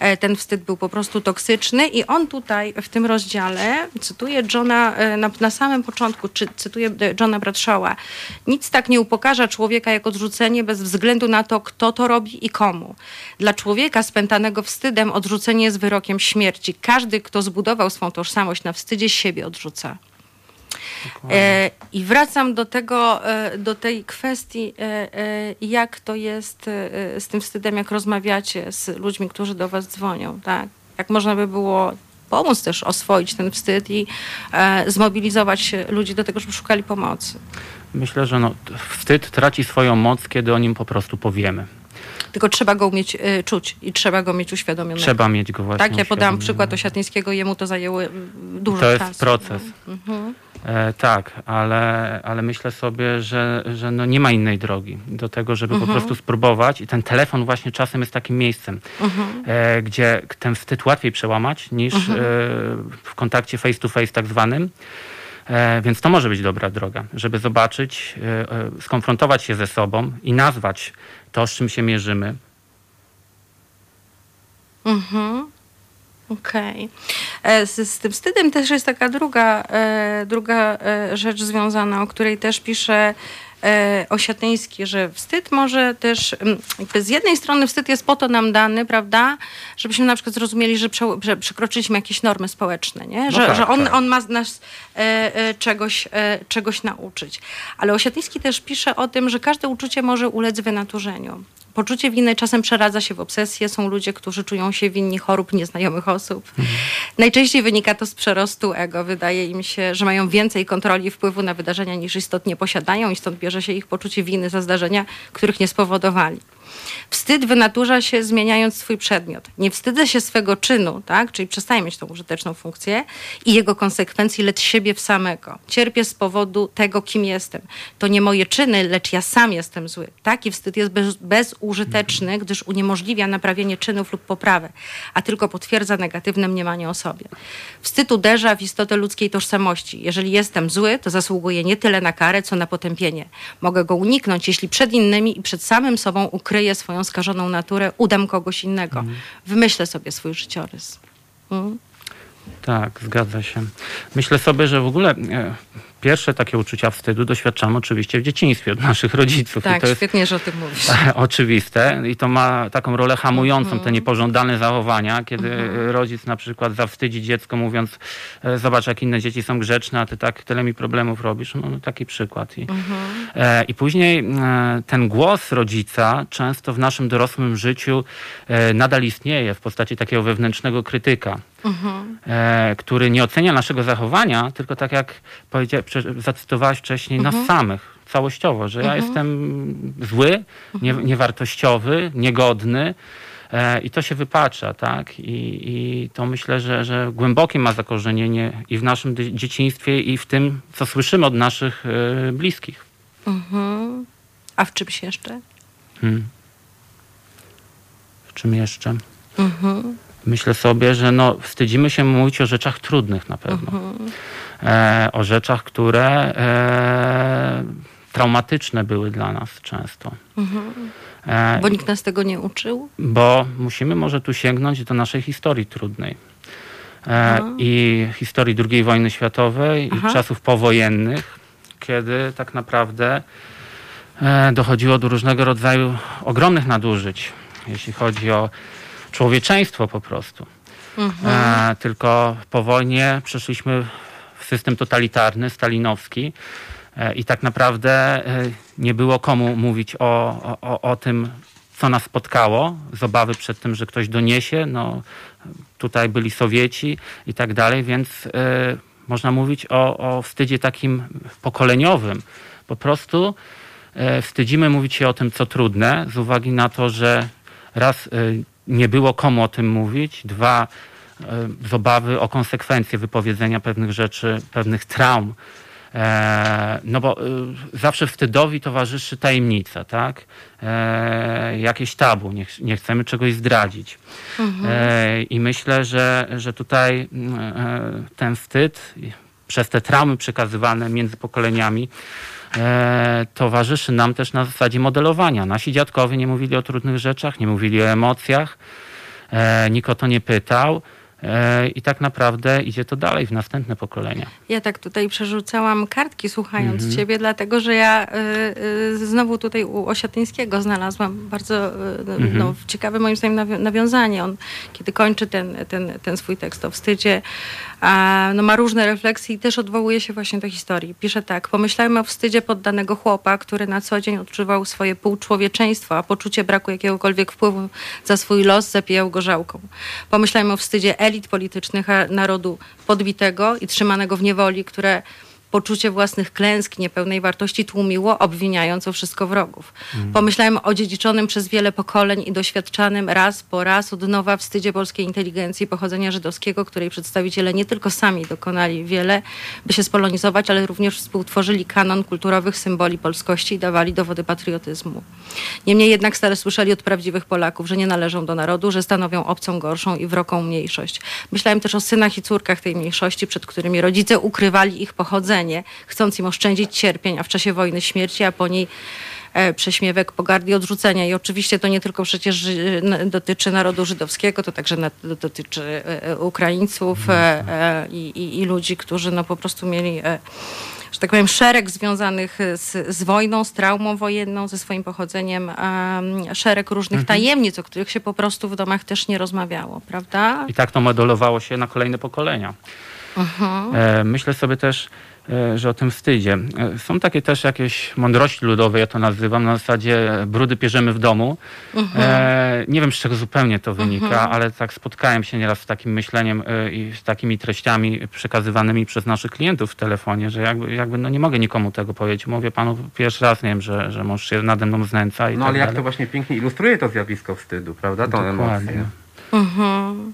E, ten wstyd był po prostu toksyczny i on tutaj w tym rozdziale cytuje Johna e, na, na samym początku, czy, cytuje Johna Bradshawa. Nic tak nie upokarza człowieka jak odrzucenie bez względu na to, kto to robi i komu. Dla człowieka spętanego wstydem odrzucenie jest wyrokiem śmierci. Każdy, kto zbudował swą tożsamość na wstydzie, siebie odrzuca. E, I wracam do tego, e, do tej kwestii, e, jak to jest z tym wstydem, jak rozmawiacie z ludźmi, którzy do was dzwonią, tak? Jak można by było pomóc też oswoić ten wstyd i zmobilizować ludzi do tego, żeby szukali pomocy. Myślę, że no, wstyd traci swoją moc, kiedy o nim po prostu powiemy. Tylko trzeba go umieć y, czuć i trzeba go mieć uświadomionego. Trzeba mieć go właśnie Tak, ja podałam przykład Osiatyńskiego, jemu to zajęło y, dużo To czasu. jest proces. Mhm. E, tak, ale, ale myślę sobie, że, że no nie ma innej drogi do tego, żeby Mhm. po prostu spróbować. I ten telefon właśnie czasem jest takim miejscem, Mhm. e, gdzie ten wstyd łatwiej przełamać niż e, w kontakcie face to face tak zwanym. E, więc to może być dobra droga, żeby zobaczyć, e, e, skonfrontować się ze sobą i nazwać to, z czym się mierzymy. Mhm. Okej. E, Z, z tym wstydem też jest taka druga, druga rzecz związana, o której też pisze Osiatyński, że wstyd może też, mm, z jednej strony wstyd jest po to nam dany, prawda, żebyśmy na przykład zrozumieli, że, prze, że przekroczyliśmy jakieś normy społeczne, nie? Że, tak, że on, tak. on ma nas e, e, czegoś, e, czegoś nauczyć. Ale Osiatyński też pisze o tym, że każde uczucie może ulec wynaturzeniu. Poczucie winy czasem przeradza się w obsesję. Są ludzie, którzy czują się winni chorób nieznajomych osób. Najczęściej wynika to z przerostu ego. Wydaje im się, że mają więcej kontroli i wpływu na wydarzenia niż istotnie posiadają i stąd bierze się ich poczucie winy za zdarzenia, których nie spowodowali. Wstyd wynaturza się zmieniając swój przedmiot. Nie wstydzę się swego czynu, tak? czyli przestaję mieć tą użyteczną funkcję i jego konsekwencji, lecz siebie w samego. Cierpię z powodu tego, kim jestem. To nie moje czyny, lecz ja sam jestem zły. Taki wstyd jest bez, bezużyteczny, gdyż uniemożliwia naprawienie czynów lub poprawę, a tylko potwierdza negatywne mniemanie o sobie. Wstyd uderza w istotę ludzkiej tożsamości. Jeżeli jestem zły, to zasługuję nie tyle na karę, co na potępienie. Mogę go uniknąć, jeśli przed innymi i przed samym sobą ukryję swoją skażoną naturę, udam kogoś innego. Wymyślę sobie swój życiorys. Mm? Tak, zgadza się. Myślę sobie, że w ogóle e, pierwsze takie uczucia wstydu doświadczamy oczywiście w dzieciństwie od naszych rodziców. Tak, świetnie, że o tym mówisz. oczywiste i to ma taką rolę hamującą Mhm. te niepożądane zachowania, kiedy rodzic na przykład zawstydzi dziecko mówiąc e, zobacz jak inne dzieci są grzeczne, a ty tak tyle mi problemów robisz. No, no taki przykład. I, e, i później e, ten głos rodzica często w naszym dorosłym życiu nadal istnieje w postaci takiego wewnętrznego krytyka. Mhm. Który nie ocenia naszego zachowania, tylko tak jak zacytowałaś wcześniej, nas samych całościowo, że ja jestem zły, nie, niewartościowy, niegodny. E, I to się wypacza, tak? I, i to myślę, że, że głębokie ma zakorzenienie i w naszym dzieciństwie, i w tym, co słyszymy od naszych e, bliskich. Mhm. A w czymś jeszcze? Hmm. W czym jeszcze? Mhm. Myślę sobie, że no, wstydzimy się mówić o rzeczach trudnych na pewno. E, o rzeczach, które e, traumatyczne były dla nas często. E, Bo nikt nas tego nie uczył? bo musimy może tu sięgnąć do naszej historii trudnej. E, I historii II wojny światowej Aha. i czasów powojennych, kiedy tak naprawdę e, dochodziło do różnego rodzaju ogromnych nadużyć, jeśli chodzi o człowieczeństwo po prostu. E, tylko po wojnie przeszliśmy system totalitarny, stalinowski e, i tak naprawdę e, nie było komu mówić o, o, o- tym, co nas spotkało, z obawy przed tym, że ktoś doniesie. No, tutaj byli Sowieci i tak dalej, więc e, można mówić o, o wstydzie takim pokoleniowym. Po prostu wstydzimy mówić się o tym, co trudne, z uwagi na to, że raz nie było komu o tym mówić, dwa z obawy o konsekwencje wypowiedzenia pewnych rzeczy, pewnych traum. E, no bo e, zawsze wstydowi towarzyszy tajemnica, tak? E, jakieś tabu, nie, nie chcemy czegoś zdradzić. E, I myślę, że, że tutaj ten wstyd przez te traumy przekazywane między pokoleniami e, towarzyszy nam też na zasadzie modelowania. Nasi dziadkowie nie mówili o trudnych rzeczach, nie mówili o emocjach, e, nikt o to nie pytał. E, I tak naprawdę idzie to dalej w następne pokolenia. Ja tak tutaj przerzucałam kartki słuchając Mhm. ciebie, dlatego że ja y, y, znowu tutaj u Osiatyńskiego znalazłam bardzo y, Mhm. no, ciekawe moim zdaniem nawi- nawiązanie. On, kiedy kończy ten, ten, ten swój tekst o wstydzie, no, ma różne refleksje i też odwołuje się właśnie do historii. Pisze tak, pomyślajmy o wstydzie poddanego chłopa, który na co dzień odczuwał swoje półczłowieczeństwo, a poczucie braku jakiegokolwiek wpływu za swój los zapijał gorzałką. Pomyślajmy o wstydzie elit politycznych narodu podbitego i trzymanego w niewoli, które poczucie własnych klęsk, niepełnej wartości tłumiło, obwiniając o wszystko wrogów. Pomyślałem o dziedziczonym przez wiele pokoleń i doświadczanym raz po raz od nowa wstydzie polskiej inteligencji pochodzenia żydowskiego, której przedstawiciele nie tylko sami dokonali wiele, by się spolonizować, ale również współtworzyli kanon kulturowych symboli polskości i dawali dowody patriotyzmu. Niemniej jednak stale słyszeli od prawdziwych Polaków, że nie należą do narodu, że stanowią obcą, gorszą i wroką mniejszość. Myślałem też o synach i córkach tej mniejszości, przed którymi rodzice ukrywali ich pochodzenie chcąc im oszczędzić cierpień, a w czasie wojny śmierci, a po niej e, prześmiewek, pogardy i odrzucenia. I oczywiście to nie tylko przecież dotyczy narodu żydowskiego, to także dotyczy e, e, Ukraińców i, i, i ludzi, którzy no po prostu mieli że tak powiem, szereg związanych z, z wojną, z traumą wojenną, ze swoim pochodzeniem, szereg różnych mhm. tajemnic, o których się po prostu w domach też nie rozmawiało, prawda? I tak to modelowało się na kolejne pokolenia. Uh-huh. Myślę sobie też, że o tym wstydzie. E, są takie też jakieś mądrości ludowe, ja to nazywam, na zasadzie brudy pierzemy w domu. Mhm. E, nie wiem, z czego zupełnie to wynika, mhm. ale tak spotkałem się nieraz z takim myśleniem e, i z takimi treściami przekazywanymi przez naszych klientów w telefonie, że jakby, jakby no nie mogę nikomu tego powiedzieć. Mówię panu pierwszy raz, nie wiem, że, że mąż się nade mną znęca i No tak ale jak dalej. to właśnie pięknie ilustruje to zjawisko wstydu, prawda? Tą Dokładnie. emocję. Mhm.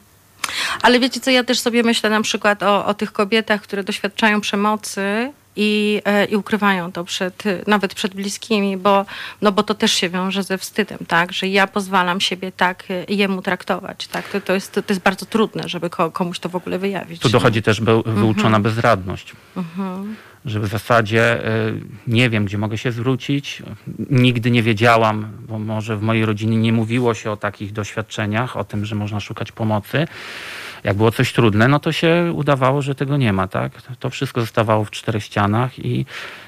Ale wiecie co, ja też sobie myślę na przykład o, o tych kobietach, które doświadczają przemocy i, e, i ukrywają to przed, nawet przed bliskimi, bo, no bo to też się wiąże ze wstydem, tak, że ja pozwalam siebie tak e, jemu traktować, tak, to, to, jest, to, jest bardzo trudne, żeby komuś to w ogóle wyjawić. Tu dochodzi też be, wyuczona mhm. bezradność. Mhm że w zasadzie e, nie wiem, gdzie mogę się zwrócić. Nigdy nie wiedziałam, bo może w mojej rodzinie nie mówiło się o takich doświadczeniach, o tym, że można szukać pomocy. Jak było coś trudne, no to się udawało, że tego nie ma, tak? To wszystko zostawało w czterech ścianach i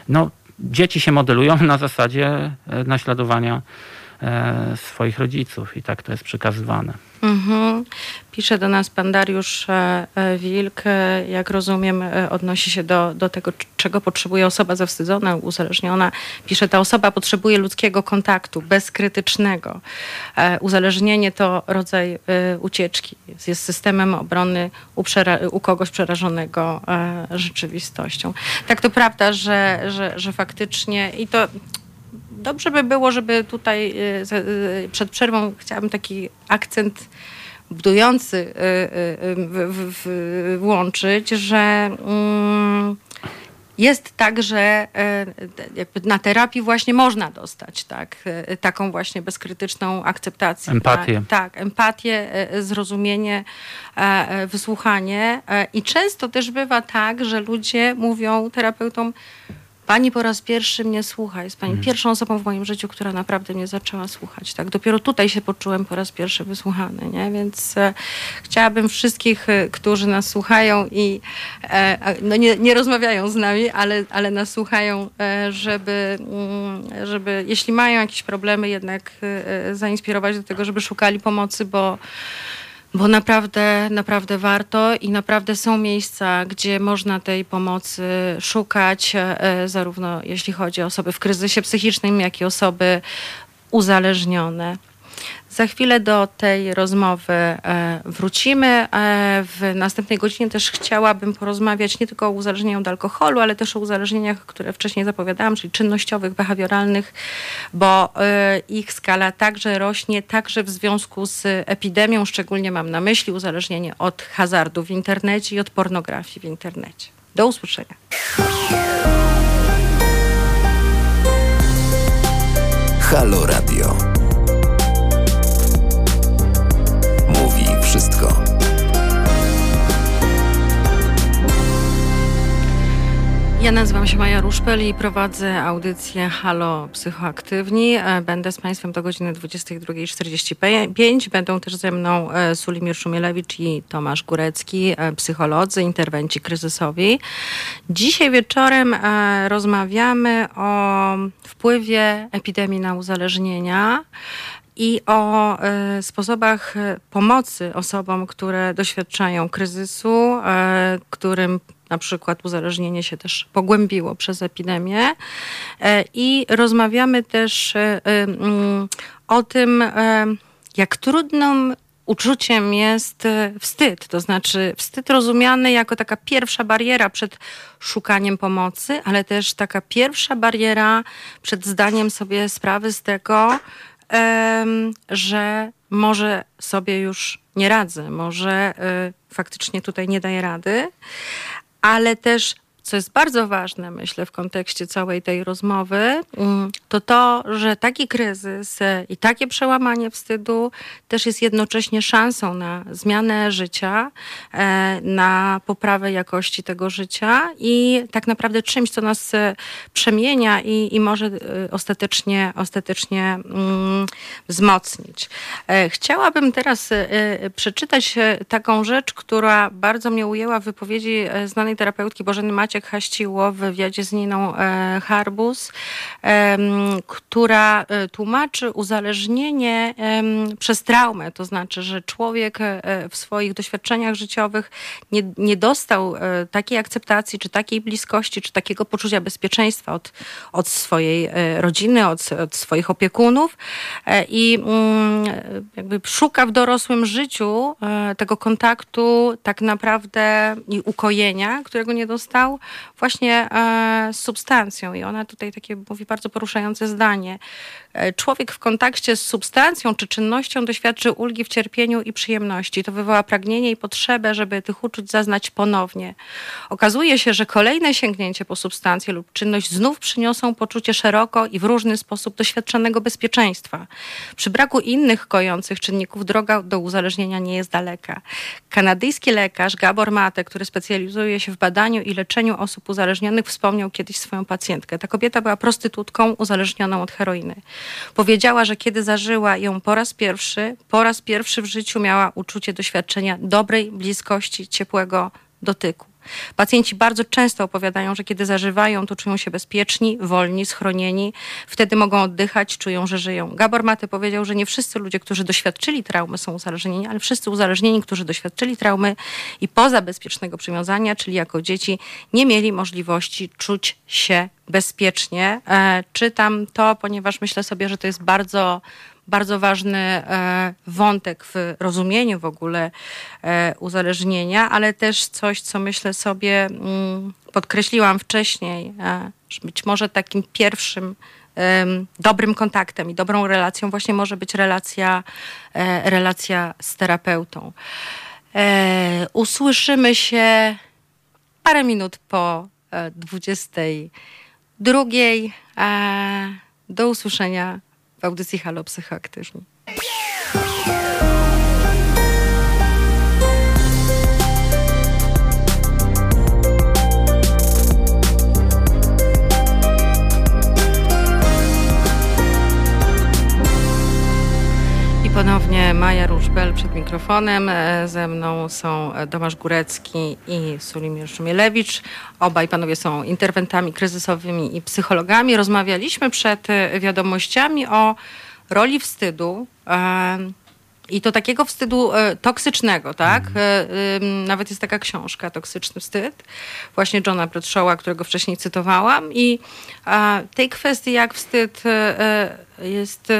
no, dzieci się modelują na zasadzie e, naśladowania e, swoich rodziców i tak to jest przekazywane. Mhm. Pisze do nas pan Dariusz e, e, Wilk, e, jak rozumiem, odnosi się do, do tego, czego potrzebuje osoba zawstydzona, uzależniona. Pisze, ta osoba potrzebuje ludzkiego kontaktu, bezkrytycznego. Uzależnienie to rodzaj ucieczki. Jest systemem obrony u, u kogoś przerażonego rzeczywistością. Tak to prawda, że, że, że faktycznie i to dobrze by było, żeby tutaj przed przerwą chciałabym taki akcent budujący y, y, y, włączyć, że mm, jest tak, że na terapii właśnie można dostać tak, taką właśnie bezkrytyczną akceptację. Empatię. Tak, tak empatię, zrozumienie, wysłuchanie. I często też bywa tak, że ludzie mówią terapeutom, Pani po raz pierwszy mnie słucha. Jest pani mhm. pierwszą osobą w moim życiu, która naprawdę mnie zaczęła słuchać. Tak? Dopiero tutaj się poczułem po raz pierwszy wysłuchany. Nie? Więc e, chciałabym wszystkich, e, którzy nas słuchają i e, no nie, nie rozmawiają z nami, ale, ale nas słuchają, e, żeby, mm, żeby jeśli mają jakieś problemy, jednak e, e, zainspirować do tego, żeby szukali pomocy, bo bo naprawdę, naprawdę warto i naprawdę są miejsca, gdzie można tej pomocy szukać, e, zarówno jeśli chodzi o osoby w kryzysie psychicznym, jak i osoby uzależnione. Za chwilę do tej rozmowy e, wrócimy. E, w następnej godzinie też chciałabym porozmawiać nie tylko o uzależnieniu od alkoholu, ale też o uzależnieniach, które wcześniej zapowiadałam, czyli czynnościowych, behawioralnych, bo e, ich skala także rośnie, także w związku z epidemią, szczególnie mam na myśli uzależnienie od hazardu w internecie i od pornografii w internecie. Do usłyszenia. Halo Radio. Ja nazywam się Maja Ruszpel i prowadzę audycję Halo Psychoaktywni. E, będę z Państwem do godziny 22.45. Będą też ze mną e, Sulimir Szumielewicz i Tomasz Górecki, e, psycholodzy interwencji kryzysowej. Dzisiaj wieczorem rozmawiamy o wpływie epidemii na uzależnienia i o sposobach pomocy osobom, które doświadczają kryzysu, którym na przykład uzależnienie się też pogłębiło przez epidemię. I rozmawiamy też mm, o tym, jak trudną uczuciem jest e, wstyd. To znaczy wstyd rozumiany jako taka pierwsza bariera przed szukaniem pomocy, ale też taka pierwsza bariera przed zdaniem sobie sprawy z tego, że może sobie już nie radzę, może e, faktycznie tutaj nie daję rady, ale też co jest bardzo ważne, myślę, w kontekście całej tej rozmowy, mm, to to, że taki kryzys i takie przełamanie wstydu też jest jednocześnie szansą na zmianę życia, e, na poprawę jakości tego życia i tak naprawdę czymś, co nas e, przemienia i, i może e, ostatecznie, ostatecznie mm, wzmocnić. Chciałabym teraz przeczytać taką rzecz, która bardzo mnie ujęła w wypowiedzi znanej terapeutki Bożeny Macie Maciek Haściło w wywiadzie z Niną e, Harbus, która e, tłumaczy uzależnienie przez traumę. To znaczy, że człowiek e, w swoich doświadczeniach życiowych nie, nie dostał takiej akceptacji, czy takiej bliskości, czy takiego poczucia bezpieczeństwa od, od swojej rodziny, od, od swoich opiekunów i mm, jakby szuka w dorosłym życiu tego kontaktu tak naprawdę i ukojenia, którego nie dostał właśnie e, z substancją. I ona tutaj takie mówi bardzo poruszające zdanie. E, człowiek w kontakcie z substancją czy czynnością doświadczy ulgi w cierpieniu i przyjemności. To wywoła pragnienie i potrzebę, żeby tych uczuć zaznać ponownie. Okazuje się, że kolejne sięgnięcie po substancję lub czynność znów przyniosą poczucie szeroko i w różny sposób doświadczonego bezpieczeństwa. Przy braku innych kojących czynników droga do uzależnienia nie jest daleka. Kanadyjski lekarz Gabor Mate, który specjalizuje się w badaniu i leczeniu osób uzależnionych, wspomniał kiedyś swoją pacjentkę. Ta kobieta była prostytutką uzależnioną od heroiny. Powiedziała, że kiedy zażyła ją po raz pierwszy, po raz pierwszy w życiu miała uczucie doświadczenia dobrej bliskości, ciepłego dotyku. Pacjenci bardzo często opowiadają, że kiedy zażywają, to czują się bezpieczni, wolni, schronieni. Wtedy mogą oddychać, czują, że żyją. Gabor Maty powiedział, że nie wszyscy ludzie, którzy doświadczyli traumy są uzależnieni, ale wszyscy uzależnieni, którzy doświadczyli traumy i poza bezpiecznego przywiązania, czyli jako dzieci, nie mieli możliwości czuć się bezpiecznie. E, czytam to, ponieważ myślę sobie, że to jest bardzo bardzo ważny e, wątek w rozumieniu w ogóle e, uzależnienia, ale też coś, co myślę sobie, mm, podkreśliłam wcześniej, e, że być może takim pierwszym dobrym kontaktem i dobrą relacją właśnie może być relacja, relacja z terapeutą. Usłyszymy się parę minut po 22. Do usłyszenia w audycji Halo Psychoaktywni. Ponownie Maja Różbel przed mikrofonem. E, ze mną są Tomasz Górecki i Sulimir Szumielewicz. Obaj panowie są interwentami kryzysowymi i psychologami. Rozmawialiśmy przed e, wiadomościami o roli wstydu. E, I to takiego wstydu toksycznego, tak? Mhm. Nawet jest taka książka, Toksyczny wstyd, właśnie Johna Bradshawa, którego wcześniej cytowałam. I tej kwestii, jak wstyd jest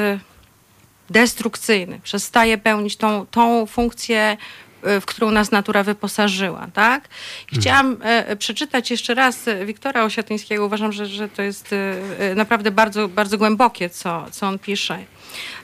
destrukcyjny, przestaje pełnić tą, tą funkcję, e, w którą nas natura wyposażyła. Tak? chciałam e, przeczytać jeszcze raz Wiktora Osiatyńskiego. Uważam, że, że to jest e, naprawdę bardzo, bardzo głębokie, co, co on pisze.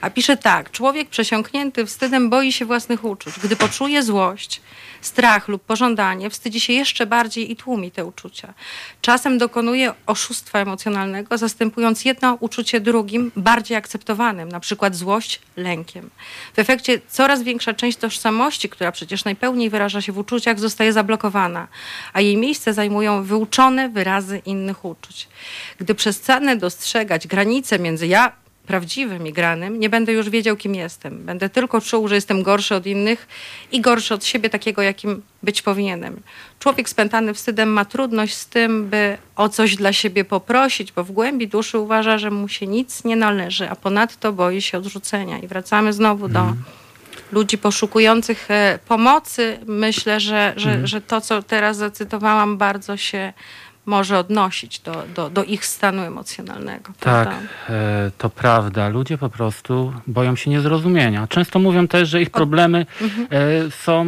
A pisze tak: Człowiek przesiąknięty wstydem boi się własnych uczuć. Gdy poczuje złość, strach lub pożądanie, wstydzi się jeszcze bardziej i tłumi te uczucia. Czasem dokonuje oszustwa emocjonalnego, zastępując jedno uczucie drugim, bardziej akceptowanym, na przykład złość lękiem. W efekcie coraz większa część tożsamości, która przecież najpełniej wyraża się w uczuciach, zostaje zablokowana, a jej miejsce zajmują wyuczone wyrazy innych uczuć. Gdy przestanę dostrzegać granice między ja prawdziwym i granym, nie będę już wiedział, kim jestem. Będę tylko czuł, że jestem gorszy od innych i gorszy od siebie, takiego, jakim być powinienem. Człowiek spętany wstydem ma trudność z tym, by o coś dla siebie poprosić, bo w głębi duszy uważa, że mu się nic nie należy, a ponadto boi się odrzucenia. I wracamy znowu do Mhm. ludzi poszukujących e, pomocy. Myślę, że, że, Mhm. że to, co teraz zacytowałam, bardzo się może odnosić do, do, do ich stanu emocjonalnego. Tak, prawda? e, to prawda. Ludzie po prostu boją się niezrozumienia. Często mówią też, że ich problemy Mhm. e, są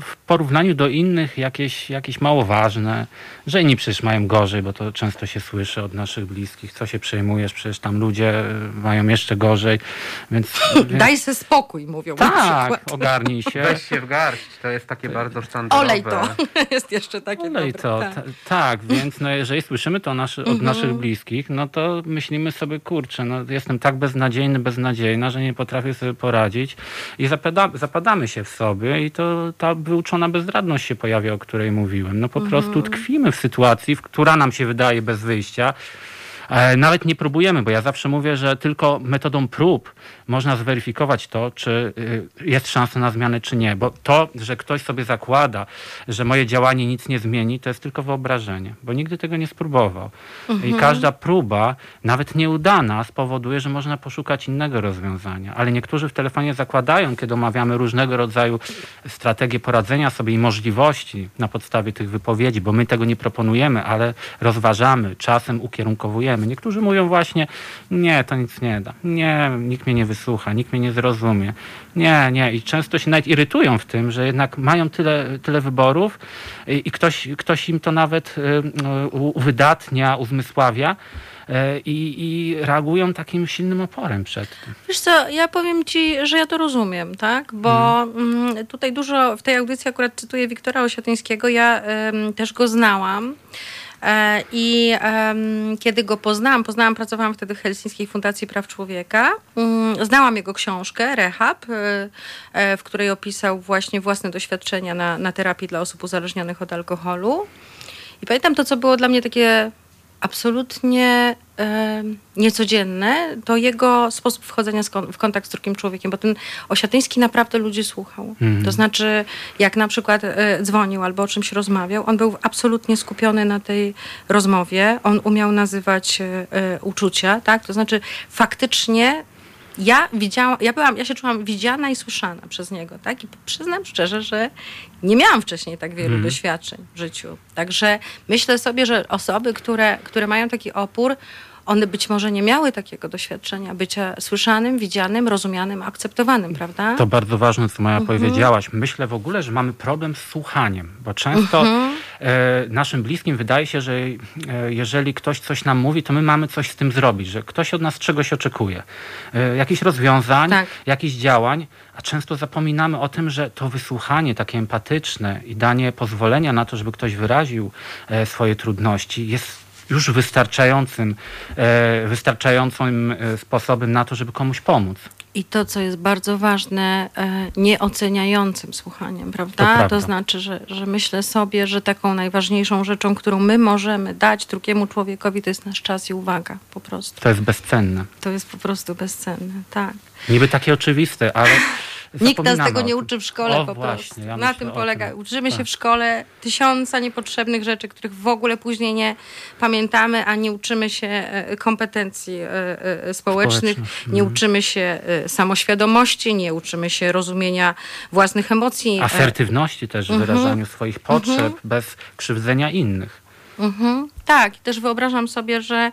w porównaniu do innych jakieś, jakieś mało ważne, że inni przecież mają gorzej, bo to często się słyszy od naszych bliskich. Co się przejmujesz? Przecież tam ludzie mają jeszcze gorzej. Więc, więc Daj se spokój, mówią tak, ogarnij się. Weź się w garść, to jest takie bardzo sztandarowe. Olej to. Jest jeszcze takie Olej dobre. to, tak. ta- tak, więc no, jeżeli słyszymy to naszy, od naszych bliskich, no to myślimy sobie, kurczę, no, jestem tak beznadziejny, beznadziejna, że nie potrafię sobie poradzić i zapada, zapadamy się w sobie i to ta wyuczona bezradność się pojawia, o której mówiłem. No po prostu tkwimy w sytuacji, w która nam się wydaje bez wyjścia. E, Nawet nie próbujemy, bo ja zawsze mówię, że tylko metodą prób można zweryfikować to, czy y, jest szansa na zmianę, czy nie. Bo to, że ktoś sobie zakłada, że moje działanie nic nie zmieni, to jest tylko wyobrażenie, bo nigdy tego nie spróbował. I każda próba, nawet nieudana, spowoduje, że można poszukać innego rozwiązania. Ale niektórzy w telefonie zakładają, kiedy omawiamy różnego rodzaju strategie poradzenia sobie i możliwości na podstawie tych wypowiedzi, bo my tego nie proponujemy, ale rozważamy, czasem ukierunkowujemy. Niektórzy mówią właśnie, nie, to nic nie da. Nie, nikt mnie nie wysłucha, nikt mnie nie zrozumie. Nie, nie. I często się nawet irytują w tym, że jednak mają tyle, tyle wyborów i, i ktoś, ktoś im to nawet y, y, uwydatnia, uzmysławia y, i, i reagują takim silnym oporem przed tym. Wiesz co, ja powiem ci, że ja to rozumiem, tak? Bo mm, tutaj dużo, w tej audycji akurat cytuję Wiktora Osiatyńskiego, ja też go znałam. E, I kiedy go poznałam, poznałam, pracowałam wtedy w Helsińskiej Fundacji Praw Człowieka. Mm, znałam jego książkę Rehab, e, e, w której opisał właśnie własne doświadczenia na, na terapii dla osób uzależnionych od alkoholu. I pamiętam to, co było dla mnie takie absolutnie niecodzienne, to jego sposób wchodzenia w kontakt z drugim człowiekiem, bo ten Osiatyński naprawdę ludzi słuchał. Mhm. To znaczy, jak na przykład e, dzwonił albo o czymś rozmawiał, on był absolutnie skupiony na tej rozmowie, on umiał nazywać e, e, uczucia, tak? To znaczy, faktycznie ja widziałam, ja byłam, ja się czułam widziana i słyszana przez niego, tak? I przyznam szczerze, że nie miałam wcześniej tak wielu doświadczeń w życiu. Także myślę sobie, że osoby, które, które mają taki opór, one być może nie miały takiego doświadczenia bycia słyszanym, widzianym, rozumianym, akceptowanym, prawda? To bardzo ważne, co Maja Mhm. powiedziałaś. Myślę w ogóle, że mamy problem z słuchaniem, bo często Mhm. e, naszym bliskim wydaje się, że e, jeżeli ktoś coś nam mówi, to my mamy coś z tym zrobić, że ktoś od nas czegoś oczekuje. E, jakichś rozwiązań, Tak. jakichś działań, a często zapominamy o tym, że to wysłuchanie takie empatyczne i danie pozwolenia na to, żeby ktoś wyraził e, swoje trudności jest już wystarczającym, e, wystarczającym e, sposobem na to, żeby komuś pomóc. I to, co jest bardzo ważne, e, nieoceniającym słuchaniem, prawda? To prawda. znaczy, że, że myślę sobie, że taką najważniejszą rzeczą, którą my możemy dać drugiemu człowiekowi, to jest nasz czas i uwaga, po prostu. To jest bezcenne. To jest po prostu bezcenne, tak. Niby takie oczywiste, ale Nikt nas tego nie uczy w szkole o, po właśnie, prostu. Ja Na tym polega. tym. Uczymy się Tak. w szkole tysiąca niepotrzebnych rzeczy, których w ogóle później nie pamiętamy, a nie uczymy się e, kompetencji e, e, społecznych, nie mhm. uczymy się samoświadomości, nie uczymy się rozumienia własnych emocji. Asertywności też w Mhm. wyrażaniu swoich potrzeb bez krzywdzenia innych. Mhm. Tak, i też wyobrażam sobie, że,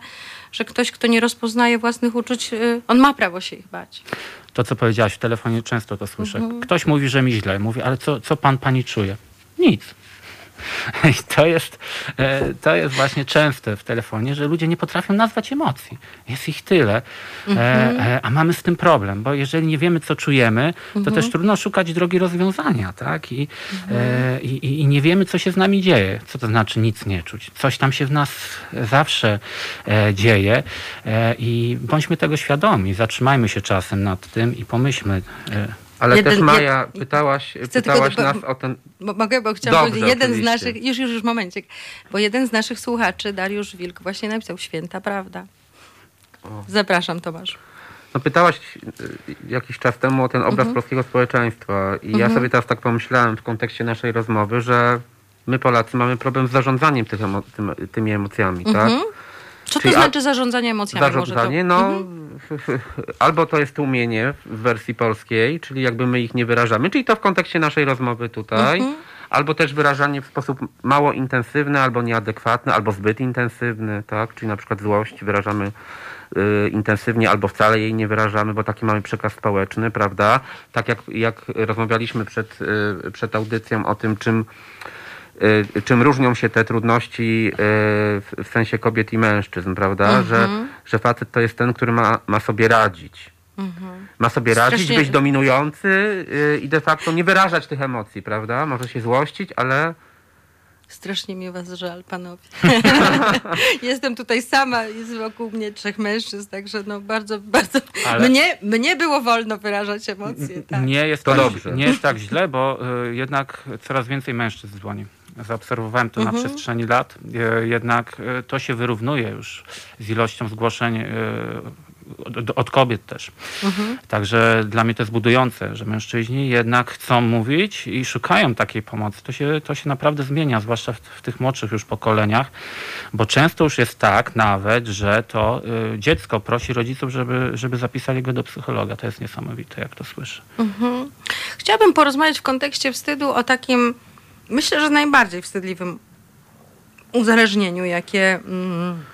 że ktoś, kto nie rozpoznaje własnych uczuć, on ma prawo się ich bać. To, co powiedziałaś w telefonie, często to słyszę. Mhm. Ktoś mówi, że mi źle. Mówi, ale co, co pan, pani czuje? Nic. I to jest, e, to jest właśnie częste w telefonie, że ludzie nie potrafią nazwać emocji. Jest ich tyle, Mhm. e, e, a mamy z tym problem, bo jeżeli nie wiemy, co czujemy, to Mhm. też trudno szukać drogi rozwiązania, tak? I, Mhm. e, i, I nie wiemy, co się z nami dzieje. Co to znaczy nic nie czuć? Coś tam się w nas zawsze e, dzieje e, i bądźmy tego świadomi. Zatrzymajmy się czasem nad tym i pomyślmy. Ale Jeden- też Maja, jed- pytałaś, tylko pytałaś do- nas o ten... Bo, mogę, bo chciałam Dobrze, powiedzieć, jeden z oczywiście. naszych, już, już, już momencik, bo jeden z naszych słuchaczy, Dariusz Wilk, właśnie napisał Święta Prawda. Zapraszam, Tomasz. No pytałaś y, jakiś czas temu o ten obraz polskiego społeczeństwa i ja sobie teraz tak pomyślałem w kontekście naszej rozmowy, że my Polacy mamy problem z zarządzaniem tych emo- tym, tymi emocjami, tak? Co to Czyli a- znaczy zarządzanie emocjami? Może to... Zarządzanie, no albo to jest tłumienie w wersji polskiej, czyli jakby my ich nie wyrażamy, czyli to w kontekście naszej rozmowy tutaj, albo też wyrażanie w sposób mało intensywny, albo nieadekwatny, albo zbyt intensywny, tak? Czyli na przykład złość wyrażamy y, intensywnie, albo wcale jej nie wyrażamy, bo taki mamy przekaz społeczny, prawda? Tak jak, jak rozmawialiśmy przed, y, przed audycją o tym, czym czym różnią się te trudności y, w, sensie kobiet i mężczyzn, prawda? Że, że facet to jest ten, który ma, ma sobie radzić. Ma sobie radzić, Strasznie- być dominujący y, i de facto nie wyrażać tych emocji, prawda? Może się złościć, ale Strasznie mi was żal, panowie. Jestem tutaj sama, jest wokół mnie trzech mężczyzn, także no bardzo, bardzo... Ale- Mnie, mnie było wolno wyrażać emocje, tak. Nie jest, To tak, dobrze. nie jest tak źle, bo y, jednak coraz więcej mężczyzn dzwoni. Zaobserwowałem to na przestrzeni lat. Y, jednak y, to się wyrównuje już z ilością zgłoszeń y, od, kobiet też. Także dla mnie to jest budujące, że mężczyźni jednak chcą mówić i szukają takiej pomocy. To się, to się naprawdę zmienia, zwłaszcza w, w tych młodszych już pokoleniach, bo często już jest tak nawet, że to y, dziecko prosi rodziców, żeby, żeby zapisali go do psychologa. To jest niesamowite, jak to słyszę. Chciałabym porozmawiać w kontekście wstydu o takim, myślę, że najbardziej wstydliwym uzależnieniu, jakie, mm,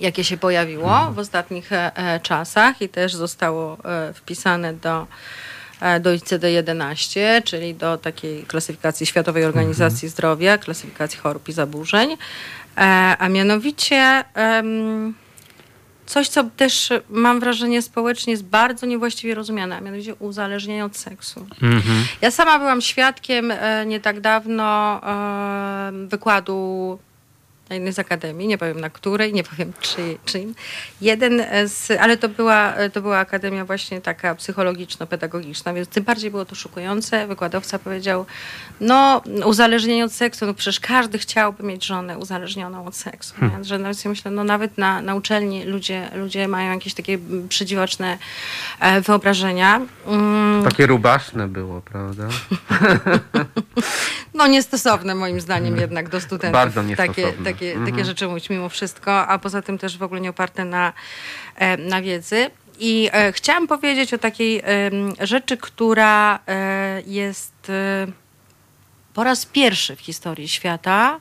jakie się pojawiło w ostatnich e, e, czasach i też zostało e, wpisane do, do ICD-11, czyli do takiej klasyfikacji Światowej Organizacji Zdrowia, klasyfikacji chorób i zaburzeń, a mianowicie coś, co też e, mam wrażenie społecznie jest bardzo niewłaściwie rozumiane, a mianowicie uzależnienie od seksu. Mhm. Ja sama byłam świadkiem e, nie tak dawno e, wykładu na jednej z akademii, nie powiem na której, nie powiem czy, czym. Jeden z, ale to była, to była akademia właśnie taka psychologiczno-pedagogiczna, więc tym bardziej było to szokujące. Wykładowca powiedział, no uzależnienie od seksu, no przecież każdy chciałby mieć żonę uzależnioną od seksu. Nie? Że nawet sobie myślę, no nawet na, na uczelni ludzie, ludzie mają jakieś takie przedziwaczne e, wyobrażenia. Mm, takie rubaszne było, prawda? No niestosowne moim zdaniem jednak do studentów. Bardzo takie, niestosowne. Takie, Mhm. takie rzeczy mówić mimo wszystko, a poza tym też w ogóle nie oparte na, e, na wiedzy. I e, chciałam powiedzieć o takiej em, rzeczy, która e, jest e, po raz pierwszy w historii świata